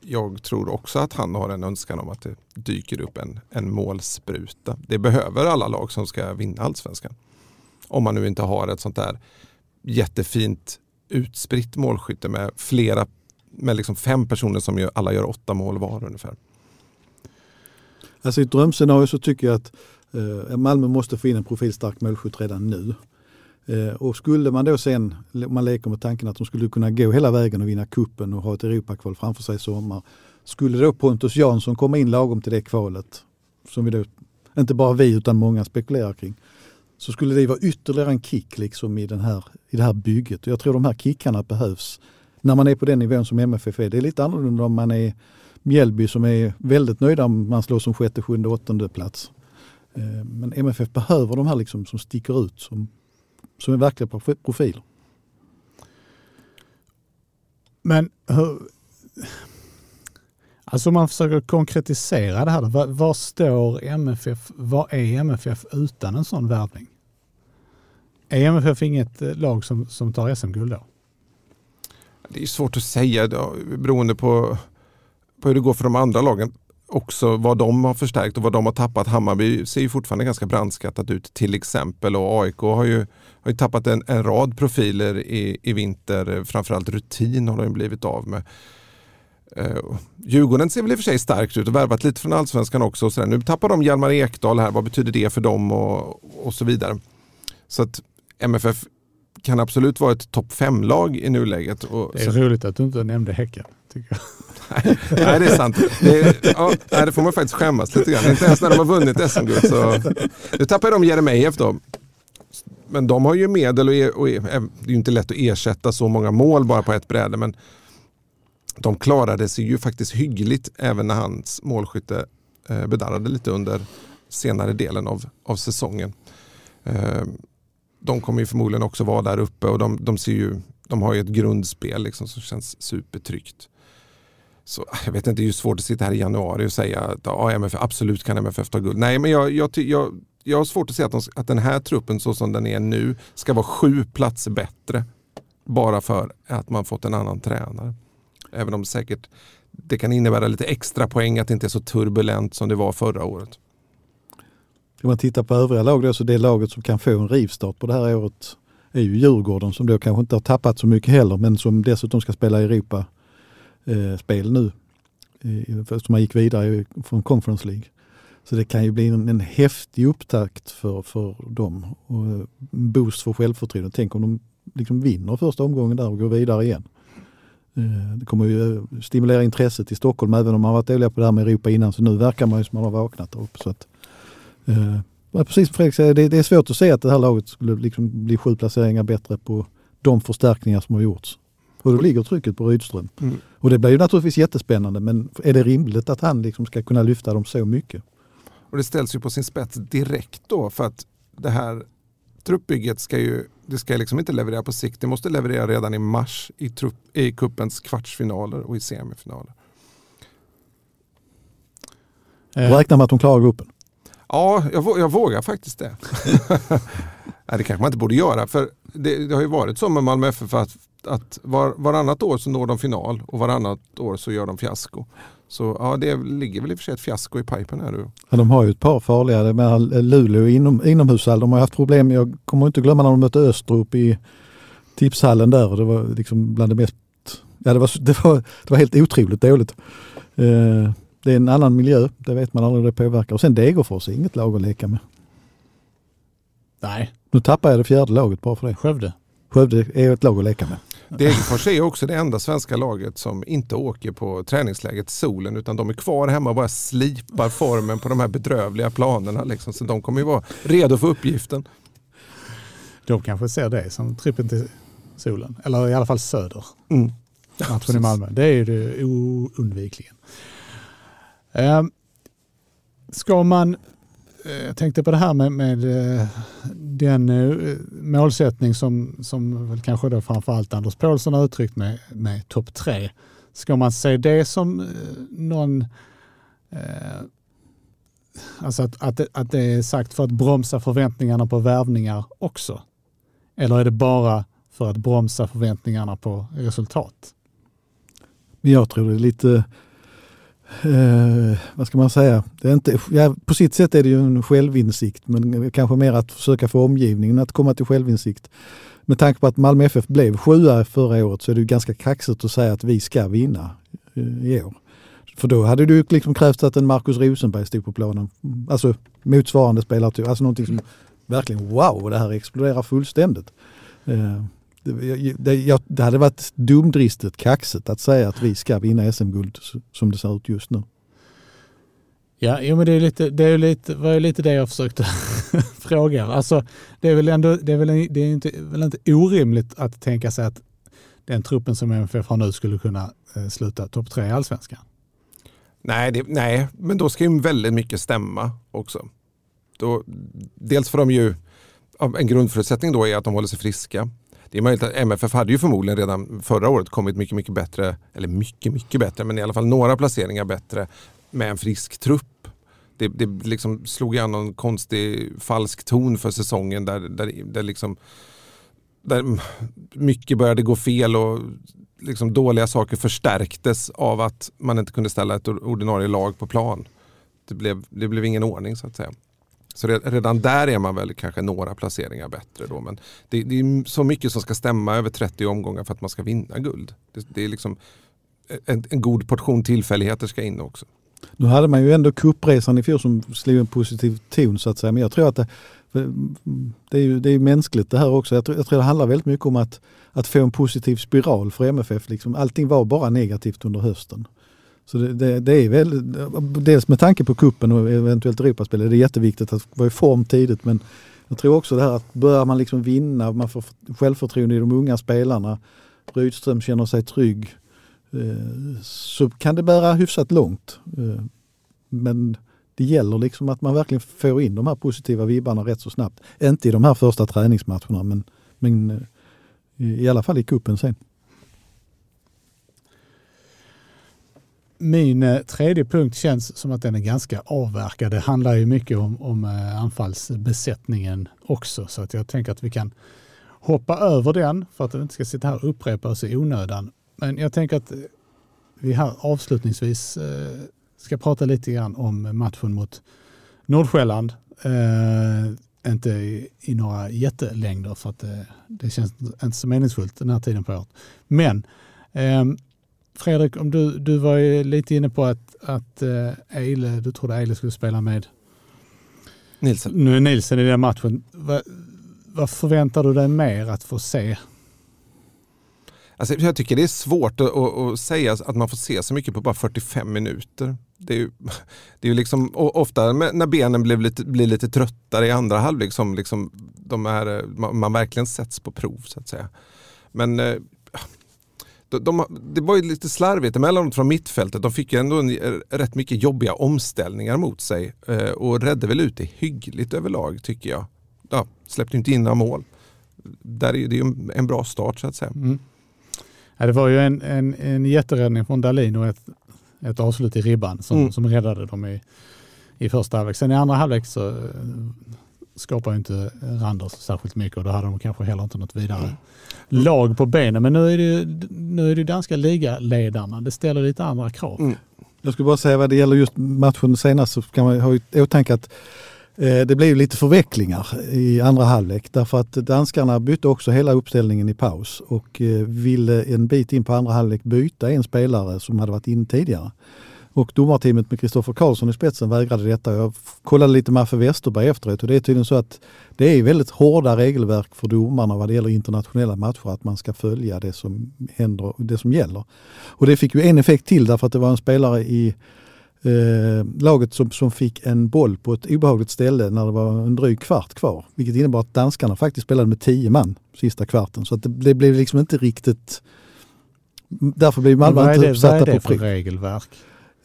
Speaker 2: jag tror också att han har en önskan om att det dyker upp en, en målspruta. Det behöver alla lag som ska vinna allsvenskan. Om man nu inte har ett sånt där jättefint utspritt målskytte med flera, med liksom fem personer som gör, alla gör åtta mål var ungefär.
Speaker 3: Alltså i ett drömscenario så tycker jag att eh, Malmö måste få in en profilstark målskytt redan nu. Eh, och skulle man då sen, om man leker med tanken att de skulle kunna gå hela vägen och vinna kuppen och ha ett Europakval framför sig i sommar. Skulle då Pontus Jansson komma in lagom till det kvalet, som vi då, inte bara vi utan många spekulerar kring, så skulle det vara ytterligare en kick liksom i, den här, i det här bygget. Och jag tror de här kickarna behövs när man är på den nivån som MFF är. Det är lite annorlunda om man är Mjällby som är väldigt nöjda om man slår som sjätte, sjunde, åttonde plats. Eh, men MFF behöver de här liksom som sticker ut som, som är verkliga profiler.
Speaker 1: Men hur, alltså om man försöker konkretisera det här, var, var står MFF, vad är MFF utan en sån värvning? Är MFF inget eh, lag som, som tar SM-guld då?
Speaker 2: Det är svårt att säga då, beroende på, på hur det går för de andra lagen. Också vad de har förstärkt och vad de har tappat. Hammarby ser ju fortfarande ganska brandskattat ut till exempel och AIK har ju, har ju tappat en, en rad profiler i, i vinter. Framförallt rutin har de blivit av med. Uh, Djurgården ser väl i och för sig starkt ut och värvat lite från allsvenskan också. Så nu tappar de Hjalmar Ekdal här, vad betyder det för dem och, och så vidare. Så att MFF kan absolut vara ett topp fem-lag i nuläget. Och
Speaker 1: det är så... roligt att du inte nämnde Häcken. Tycker
Speaker 2: jag. nej, det är sant. Det, är, ja, det får man faktiskt skämmas lite grann. Inte ens när de har vunnit SM-guld. Så... Nu tappar de Jeremejeff då. Men de har ju medel och, e- och, e- det är ju inte lätt att ersätta så många mål bara på ett bräde. Men de klarade sig ju faktiskt hyggligt även när hans målskytte eh, bedarrade lite under senare delen av, av säsongen. Eh, de kommer ju förmodligen också vara där uppe och de, de, ser ju, de har ju ett grundspel liksom som känns supertryggt. Så ah, jag vet inte, det är ju svårt att sitta här i januari och säga att ja, MFF, absolut kan MFF ta guld. Nej, men jag, jag, jag, jag har svårt att se att, de, att den här truppen så som den är nu ska vara sju platser bättre. Bara för att man fått en annan tränare. Även om säkert det kan innebära lite extra poäng att det inte är så turbulent som det var förra året.
Speaker 3: Om man tittar på övriga lag då, så det laget som kan få en rivstart på det här året är ju Djurgården som då kanske inte har tappat så mycket heller men som dessutom ska spela Europa eh, spel nu. Eftersom man gick vidare från Conference League. Så det kan ju bli en, en häftig upptakt för, för dem och en boost för självförtroende. Tänk om de liksom vinner första omgången där och går vidare igen. Eh, Det kommer ju eh, stimulera intresset i Stockholm även om man varit dåliga på det här med Europa innan så nu verkar man ju som man har vaknat uppe. Så att, eh, precis som Fredrik säger, det, det är svårt att se att det här laget skulle liksom bli sju placeringar bättre på de förstärkningar som har gjorts. Och då ligger trycket på Rydström.
Speaker 2: Mm.
Speaker 3: Och det blir ju naturligtvis jättespännande men är det rimligt att han liksom ska kunna lyfta dem så mycket?
Speaker 2: Och det ställs ju på sin spets direkt då för att det här truppbygget ska ju det ska liksom inte leverera på sikt. Det måste leverera redan i mars i, trupp, i kuppens kvartsfinaler och i semifinaler.
Speaker 1: Eh,
Speaker 3: Räkna med att de klarar gruppen.
Speaker 2: Ja, jag, jag vågar faktiskt det. Nej, det kanske man inte borde göra. För det, det har ju varit så med Malmö FF att, att var, varannat år så når de final och varannat år så gör de fiasko. Så ja, det ligger väl i och för sig ett fiasko i pipen här nu.
Speaker 3: Ja, de har ju ett par farliga, med Luleå inom, inomhushall. De har haft problem, jag kommer inte glömma när de mötte Östrup i tipshallen där. Det var liksom bland det mest, ja det var, det var, det var helt otroligt dåligt. Eh, det är en annan miljö, det vet man aldrig hur det påverkar. Och sen Degerfors är inget lag att leka med.
Speaker 1: nej,
Speaker 3: Nu tappar jag det fjärde laget bara för det.
Speaker 1: Skövde.
Speaker 3: Skövde är ett lag att leka med.
Speaker 2: Degerfors är också det enda svenska laget som inte åker på träningsläget Solen utan de är kvar hemma och bara slipar formen på de här bedrövliga planerna. Liksom. Så de kommer ju vara redo för uppgiften.
Speaker 1: De kanske ser det som trippen till solen. Eller i alla fall söder.
Speaker 2: Mm.
Speaker 1: Matchen i Malmö. Det är ju det oundvikligen. Eh, ska man, Eh, jag tänkte på det här med, med eh, den eh, målsättning som, som väl kanske då framförallt Anders Paulsson har uttryckt med, med topp tre. Ska man se det som någon eh, Alltså att, att, det, att det är sagt för att bromsa förväntningarna på värvningar också? Eller är det bara för att bromsa förväntningarna på resultat?
Speaker 3: Jag tror det är lite, eh, vad ska man säga, det är inte, ja, på sitt sätt är det ju en självinsikt men kanske mer att försöka få omgivningen att komma till självinsikt. Med tanke på att Malmö FF blev sjua förra året så är det ju ganska kaxigt att säga att vi ska vinna eh, i år. För då hade det ju liksom krävts att en Marcus Rosenberg stod på planen. Alltså motsvarande spelartyp, alltså någonting som verkligen wow, det här exploderar fullständigt. Eh, det, jag, det hade varit dumdristigt kaxigt att säga att vi ska vinna SM-guld som det ser ut just nu.
Speaker 1: Ja, jo, men det är lite, det är lite, var ju lite det jag försökte fråga. Alltså, det är väl ändå, det är väl, det är inte, väl inte orimligt att tänka sig att den truppen som MFF har nu skulle kunna eh, sluta topp tre i allsvenskan.
Speaker 2: Nej, det, nej, men då ska ju väldigt mycket stämma också. Då, dels får de ju, en grundförutsättning då är att de håller sig friska. Det är möjligt att MFF hade ju förmodligen redan förra året kommit mycket, mycket bättre, eller mycket, mycket bättre, men i alla fall några placeringar bättre med en frisk trupp. Det, det liksom slog an någon konstig falsk ton för säsongen där, där, där, liksom, där mycket började gå fel och liksom dåliga saker förstärktes av att man inte kunde ställa ett ordinarie lag på plan. Det blev, det blev ingen ordning så att säga. Så redan där är man väl kanske några placeringar bättre då. Men det, det är så mycket som ska stämma över 30 omgångar för att man ska vinna guld. Det, det är liksom eh, en, en god portion tillfälligheter ska in också.
Speaker 3: Nu hade man ju ändå kuppresan i fjol som slog en positiv ton så att säga. Men jag tror att det, mm, det är ju det är mänskligt det här också. Jag tror, jag tror det handlar väldigt mycket om att, att få en positiv spiral för MFF. Liksom. Allting var bara negativt under hösten. Så det, det, det är väl, dels med tanke på kuppen och eventuellt Europaspel är det jätteviktigt att vara i form tidigt. Men jag tror också det här att börjar man liksom vinna, man får självförtroende i de unga spelarna, Rydström känner sig trygg, eh, så kan det bära hyfsat långt. Eh, men det gäller liksom att man verkligen får in de här positiva vibbarna rätt så snabbt. Inte i de här första träningsmatcherna men, men eh, i alla fall i kuppen sen.
Speaker 1: min eh, tredje punkt känns som att den är ganska avverkad. Det handlar ju mycket om, om eh, anfallsbesättningen också så att jag tänker att vi kan hoppa över den för att den inte ska sitta här och upprepa oss i onödan. Men jag tänker att eh, vi här avslutningsvis ska prata lite grann om matchen mot Nordsjälland. Eh, inte i, i, några jättelängder för att det, det känns inte så meningsfullt den här tiden på året. Men eh, Fredrik, om du, du var ju lite inne på att, att eh, Eile, du trodde Eile skulle spela med
Speaker 2: Nilsen,
Speaker 1: nu Nilsen i den matchen. Va, vad förväntar du dig mer att få se?
Speaker 2: Alltså, jag tycker det är svårt att, att, säga att man får se så mycket på bara 45 minuter. Det är ju, det är ju liksom, ofta när benen blir lite, blir lite tröttare i andra halvlek som liksom de är, man verkligen sätts på prov så att säga. Men eh, de, de, det var ju lite slarvigt emellanåt från mittfältet. De fick ju ändå en, rätt mycket jobbiga omställningar mot sig eh, och räddade väl ut det hyggligt överlag tycker jag. Ja, släppte inte in några mål. Där är det ju en bra start så att säga. Mm.
Speaker 1: Ja, det var ju en, en, en jätteräddning från Dalin och ett, ett avslut i ribban som, mm. som räddade dem i, i första halvlek. Sen i andra halvlek så eh, skapar ju inte Randers särskilt mycket och då hade de kanske heller inte något vidare mm. lag på benen. Men nu är det, nu är det danska ligaledarna. Det ställer lite andra krav. Mm.
Speaker 3: Jag skulle bara säga vad det gäller just matchen senast så kan man ha i åtanke att Eh, det blev lite förvecklingar i andra halvlek därför att danskarna bytte också hela uppställningen i paus och eh, ville en bit in på andra halvlek byta en spelare som hade varit in tidigare. Och domarteamet med Kristoffer Karlsson i spetsen vägrade detta. Jag kollade lite med Affe Westerberg efteråt och det är tydligen så att det är väldigt hårda regelverk för domarna vad det gäller internationella matcher att man ska följa det som händer, det som gäller. Och det fick ju en effekt till därför att det var en spelare i eh, laget som, som fick en boll på ett obehagligt ställe när det var en dryg kvart kvar. Vilket innebar att danskarna faktiskt spelade med tio man sista kvarten. Så att det, det blev liksom inte riktigt... Därför blev Malmö inte uppsatta på
Speaker 1: Vad är det för regelverk?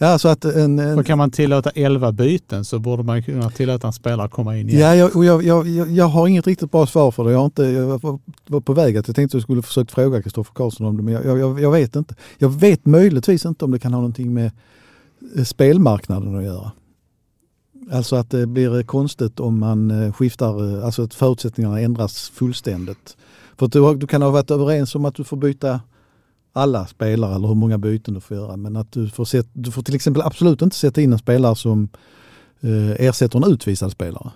Speaker 3: Ja, så att en, en,
Speaker 1: kan man tillåta elva byten så borde man kunna tillåta en spelare att komma in igen.
Speaker 3: Ja, jag, jag, jag, jag, har inget riktigt bra svar för det. Jag, har inte, jag var på väg att jag tänkte att jag skulle försökt fråga Kristoffer Karlsson om det, men jag, jag, vet inte. Jag vet möjligtvis inte om det kan ha någonting med Eh, spelmarknaden att göra. Alltså att det blir konstigt om man eh, skiftar, eh, alltså att förutsättningarna ändras fullständigt. För du, du kan ha varit överens om att du får byta alla spelare eller hur många byten du får göra. Men att du får, set, du får till exempel absolut inte sätta in en spelare som eh, ersätter en utvisad spelare.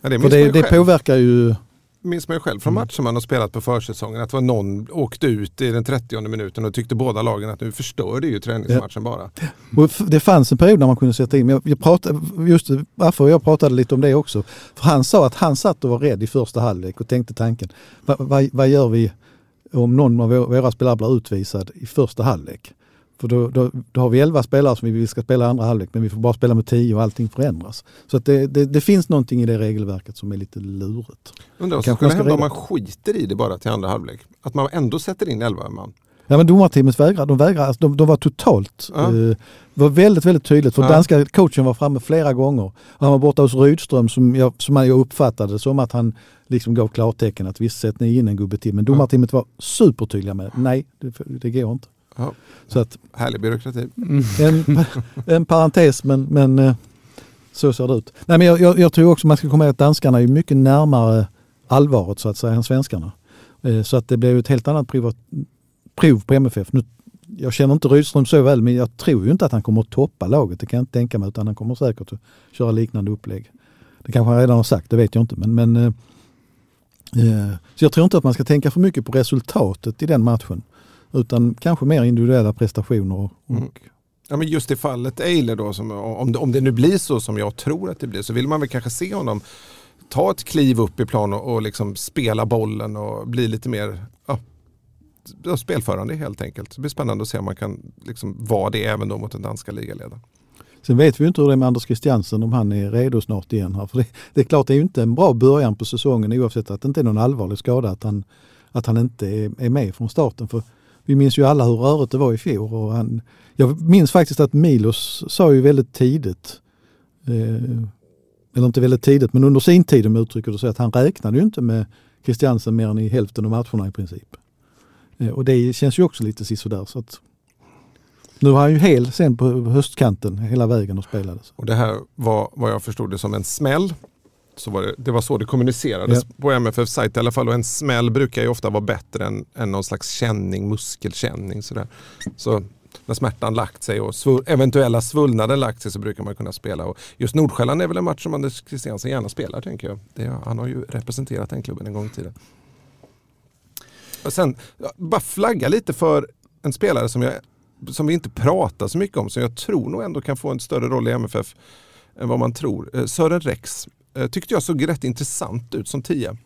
Speaker 3: Ja, det För det, det påverkar ju
Speaker 2: minns man ju själv från mm. matcher man har spelat på försäsongen att var någon åkte ut i den 30 minuten och tyckte båda lagen att nu förstör det ju träningsmatchen ja. bara.
Speaker 3: Och det fanns en period när man kunde sätta in, jag, jag pratade, just varför jag pratade lite om det också. För han sa att han satt och var rädd i första halvlek och tänkte tanken, vad, vad, vad gör vi om någon av våra spelare blir utvisad i första halvlek? För då, då, då, har vi elva spelare som vi ska spela andra halvlek men vi får bara spela med tio och allting förändras. Så att det, det, det finns någonting i det regelverket som är lite lurigt.
Speaker 2: Undrar vad som skulle hända om man skiter i det bara till andra halvlek? Att man ändå sätter in elva man?
Speaker 3: Ja men domarteamet vägrar, de vägrar, alltså, de, de var totalt, ja. eh, var väldigt väldigt tydligt för ja. danska coachen var framme flera gånger. Han var borta hos Rydström som jag, som jag uppfattade som att han liksom gav klartecken att visst sätt ni in en gubbe till. Men domarteamet var supertydliga med nej det, det går inte.
Speaker 2: Ja. Så att, Härlig byråkrati.
Speaker 3: Mm. En, en parentes men, men eh, så ser det ut. Nej, men jag, jag, jag tror också man ska komma ihåg att danskarna är mycket närmare allvaret så att säga än svenskarna. Eh, så att det blir ett helt annat prov, prov på MFF. Nu, jag känner inte Rydström så väl men jag tror ju inte att han kommer att toppa laget. Det kan jag inte tänka mig utan han kommer säkert att köra liknande upplägg. Det kanske han redan har sagt, det vet jag inte. Men, men eh, så jag tror inte att man ska tänka för mycket på resultatet i den matchen. Utan kanske mer individuella prestationer. Och, mm.
Speaker 2: Ja, men just i fallet Eiler då, som, om, det, om det nu blir så som jag tror att det blir så vill man väl kanske se honom ta ett kliv upp i plan och, och liksom spela bollen och bli lite mer ja, spelförande helt enkelt. Det blir spännande att se om man kan liksom vara det även då mot den danska ligaledaren.
Speaker 3: Sen vet vi inte hur det är med Anders Christiansen om han är redo snart igen. Här. För det, det, är klart, det är ju inte en bra början på säsongen oavsett att det inte är någon allvarlig skada att han, att han inte är, är med från starten. För vi minns ju alla hur rörigt det var i fjol. Och han, jag minns faktiskt att Milos sa ju väldigt tidigt, eh, eller inte väldigt tidigt, men under sin tid om jag uttrycker det så, att han räknade ju inte med Christiansen mer än i hälften av matcherna i princip. Eh, och det känns ju också lite sisådär. Så att, Nu var han ju hel sen på höstkanten hela vägen och spelade.
Speaker 2: Och det här var vad jag förstod det som en smäll. Så var det, det var så det kommunicerades
Speaker 3: Ja.
Speaker 2: på MFFs sajt i alla fall. Och en smäll brukar ju ofta vara bättre än, än någon slags känning, muskelkänning. Sådär. Så när smärtan lagt sig och svull, eventuella svullnader lagt sig så brukar man kunna spela. Och just Nordsjälland är väl en match som Anders Christiansen gärna spelar tänker jag. Det, han har ju representerat den klubben en gång i tiden. Och sen bara flagga lite för en spelare som, jag, som vi inte pratar så mycket om som jag tror nog ändå kan få en större roll i MFF än vad man tror. Eh, Sören Rex eh, tyckte jag såg rätt intressant ut som tia.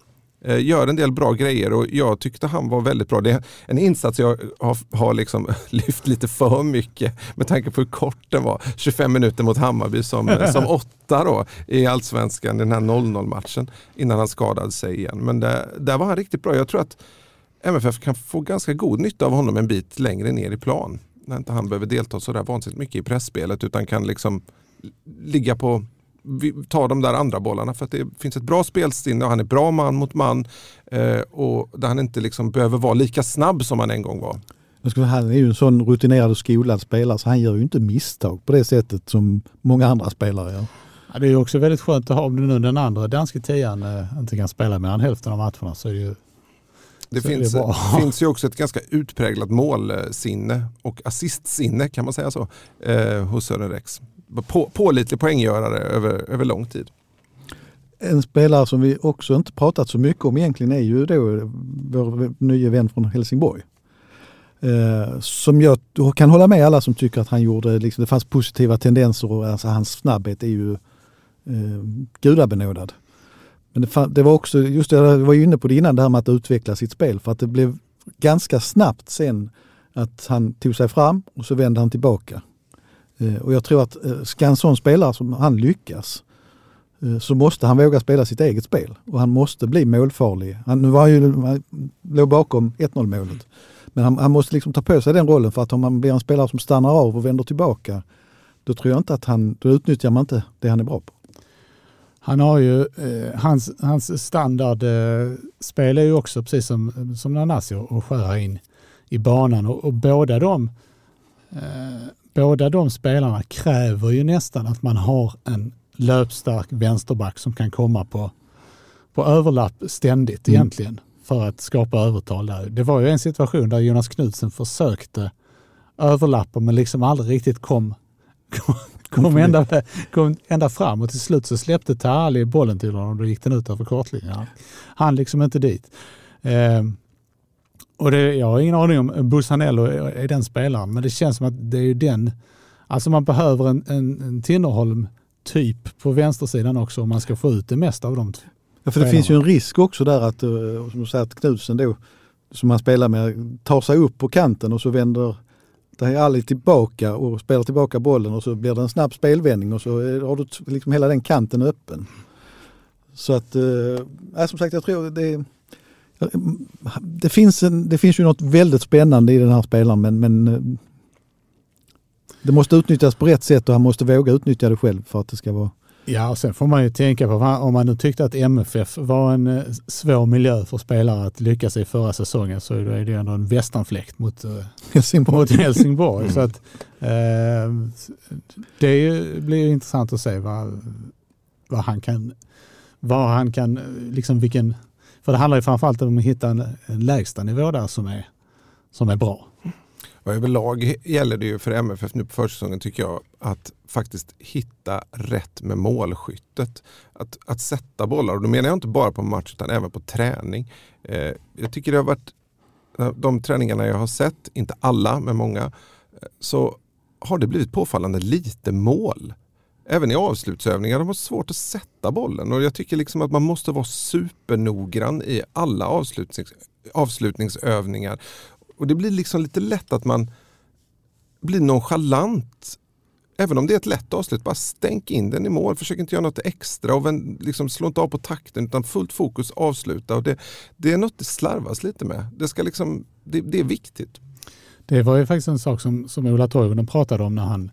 Speaker 2: Eh, Gör en del bra grejer och jag tyckte han var väldigt bra. Det är en insats jag har, har liksom lyft lite för mycket med tanke på hur kort den var. 25 minuter mot Hammarby som, som åtta då i Allsvenskan, den här 0-0 matchen innan han skadade sig igen. Men där, där var han riktigt bra. Jag tror att MFF kan få ganska god nytta av honom en bit längre ner i plan. När inte han behöver delta så där vansinnigt mycket i pressspelet utan kan liksom ligga på vi- ta de där andra bollarna för att det finns ett bra spelsinne och han är bra man mot man eh, och där han inte liksom behöver vara lika snabb som han en gång var.
Speaker 3: Jag skulle, han är ju en sån rutinerad och skolad spelare så han gör ju inte misstag på det sättet som många andra spelare gör.
Speaker 1: Ja, det är ju också väldigt skönt att ha, om nu den andra danske tian eh, inte kan spela mer än hälften av matcherna så är det ju
Speaker 2: Det
Speaker 1: det
Speaker 2: finns,
Speaker 1: bra.
Speaker 2: finns ju också ett ganska utpräglat målsinne och assistsinne kan man säga så eh, hos Sören Rex. På, pålitlig poänggörare över, över lång tid.
Speaker 3: En spelare som vi också inte pratat så mycket om egentligen är ju då vår nya vän från Helsingborg. Eh, som jag kan hålla med alla som tycker att han gjorde, liksom, det fanns positiva tendenser och alltså, hans snabbhet är ju eh, gudabenådad. Men det, fan, det var också, just det jag var ju inne på det innan, det här med att utveckla sitt spel. För att det blev ganska snabbt sen att han tog sig fram och så vände han tillbaka. Eh, och jag tror att eh, ska en sån spelare som han lyckas eh, så måste han våga spela sitt eget spel och han måste bli målfarlig. Han, nu var han ju, han låg bakom 1-0 målet. Men han, han måste liksom ta på sig den rollen för att om han blir en spelare som stannar av och vänder tillbaka då tror jag inte att han, då utnyttjar man inte det han är bra på.
Speaker 1: Han har ju, eh, hans, hans standardspel eh, är ju också precis som, som Nanasi att skära in i banan och, och båda de eh, båda de spelarna kräver ju nästan att man har en löpstark vänsterback som kan komma på, på överlapp ständigt
Speaker 3: Mm.
Speaker 1: egentligen för att skapa övertal där. Det var ju en situation där Jonas Knudsen försökte överlappa men liksom aldrig riktigt kom, kom, kom, ända, kom ända fram och till slut så släppte Tali bollen till honom och då gick den ut över kortlinjen. Han liksom inte dit. Eh, och det, jag har ingen aning om Bussanello är, den spelaren men det känns som att det är ju den, alltså man behöver en, en, en Tinnerholm typ på vänstersidan också om man ska få ut det mesta av dem.
Speaker 3: Ja, för det finns ju en risk också där att, eh, som du säger, att Knudsen då, som han spelar med, tar sig upp på kanten och så vänder Ali tillbaka och spelar tillbaka bollen och så blir det en snabb spelvändning och så har du liksom hela den kanten öppen. Så att, eh, som sagt jag tror det, det, finns en, det finns ju något väldigt spännande i den här spelaren men, men eh, det måste utnyttjas på rätt sätt och han måste våga utnyttja det själv för att det ska vara
Speaker 1: Ja, och sen får man ju tänka på om man nu tyckte att MFF var en eh, svår miljö för spelare att lyckas i förra säsongen så är det det ändå en västanfläkt mot, eh,
Speaker 3: Helsingborg.
Speaker 1: mot Helsingborg. Så att, eh, det ju, blir ju intressant att se vad, vad han kan, vad han kan, liksom vilken, för det handlar ju framförallt om att hitta en, en lägsta nivå där som är, som är bra.
Speaker 2: Och överlag gäller det ju för MFF nu på försäsongen tycker jag att faktiskt hitta rätt med målskyttet. Att, att sätta bollar och då menar jag inte bara på match utan även på träning. Eh, jag tycker det har varit de träningarna jag har sett, inte alla men många, eh, så har det blivit påfallande lite mål. Även i avslutsövningar, de har svårt att sätta bollen och jag tycker liksom att man måste vara supernoggrann i alla avslutnings, avslutningsövningar. Och det blir liksom lite lätt att man blir nonchalant. Även om det är ett lätt avslut, bara stänk in den i mål. Försök inte göra något extra och vänd, liksom slå inte av på takten utan fullt fokus avsluta. Och det, det är något det slarvas lite med. Det, ska liksom, det, det är viktigt.
Speaker 1: Det var ju faktiskt en sak som, som Ola Toivonen pratade om när han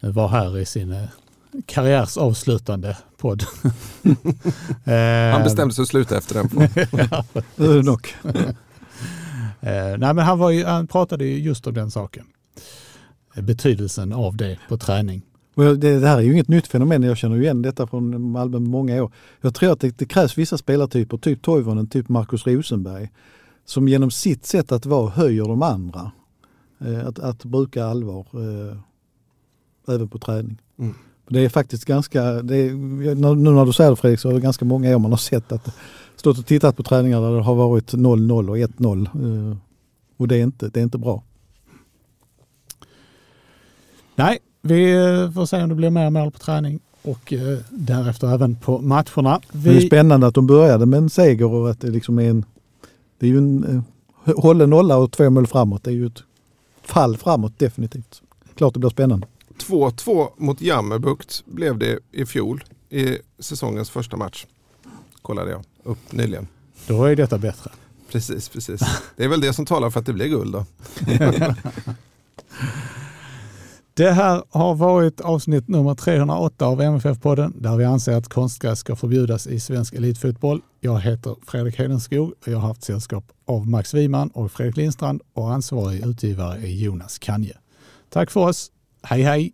Speaker 1: eh, var här i sin eh, karriärs avslutande podd. Eh,
Speaker 2: Han bestämde sig att sluta efter den.
Speaker 3: Det är det nog.
Speaker 1: Eh, nej, men han, var ju, han pratade ju just om den saken. betydelsen av det på träning.
Speaker 3: Det, det här är ju inget nytt fenomen, jag känner ju igen detta från Malmö många år. Jag tror att det, det krävs vissa spelartyper, typ Toivonen, typ Markus Rosenberg, som genom sitt sätt att vara höjer de andra. Eh, att, att bruka allvar eh, även på träning.
Speaker 2: Mm.
Speaker 3: Det är faktiskt ganska, är, nu när du säger det Fredrik så är det ganska många år man har sett att stått och tittat på träningar där det har varit 0-0 och 1-0. Eh, och det är inte, det är inte bra.
Speaker 1: Nej, vi eh, får se om det blir mer mål på träning och eh, därefter även på matcherna.
Speaker 3: Det är spännande att de började med en seger och att det liksom är en, det är ju en hållen nolla och två mål framåt. Det är ju ett fall framåt definitivt. Klart det blir spännande.
Speaker 2: 2-2 mot Jammerbukt blev det i fjol i säsongens första match. Kollade jag upp nyligen.
Speaker 1: Då är detta bättre.
Speaker 2: Precis, precis. Det är väl det som talar för att det blir guld då.
Speaker 1: Det här har varit avsnitt nummer 308 av MFF-podden där vi anser att konstgräs ska förbjudas i svensk elitfotboll. Jag heter Fredrik Hedenskog och jag har haft sällskap av Max Wiman och Fredrik Lindstrand och ansvarig utgivare är Jonas Kanje. Tack för oss. Hej hej!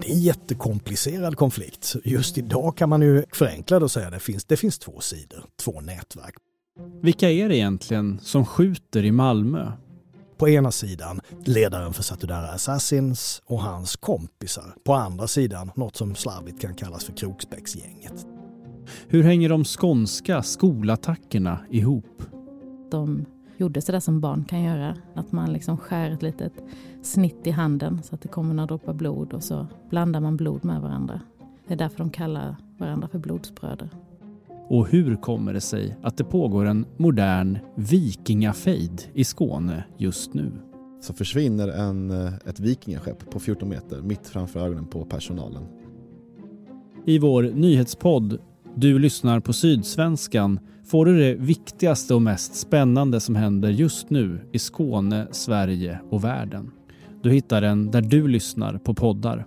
Speaker 6: Det är en jättekomplicerad konflikt. Just idag kan man ju förenkla det och säga att det finns, det finns två sidor, två nätverk.
Speaker 7: Vilka är det egentligen som skjuter i Malmö?
Speaker 6: På ena sidan ledaren för Satudara Assassins och hans kompisar. På andra sidan något som slarvigt kan kallas för Kroksbäcksgänget.
Speaker 7: Hur hänger de skånska skolattackerna ihop?
Speaker 8: De gjorde sådär som barn kan göra. Att man liksom skär ett litet snitt i handen så att det kommer några droppar blod och så blandar man blod med varandra. Det är därför de kallar varandra för blodsbröder.
Speaker 7: Och hur kommer det sig att det pågår en modern vikingafejd i Skåne just nu?
Speaker 9: Så försvinner en, eh, ett vikingaskepp på 14 meter mitt framför ögonen på personalen.
Speaker 7: I vår nyhetspodd du lyssnar på Sydsvenskan får du det viktigaste och mest spännande som händer just nu i Skåne, Sverige och världen. Du hittar den där du lyssnar på poddar.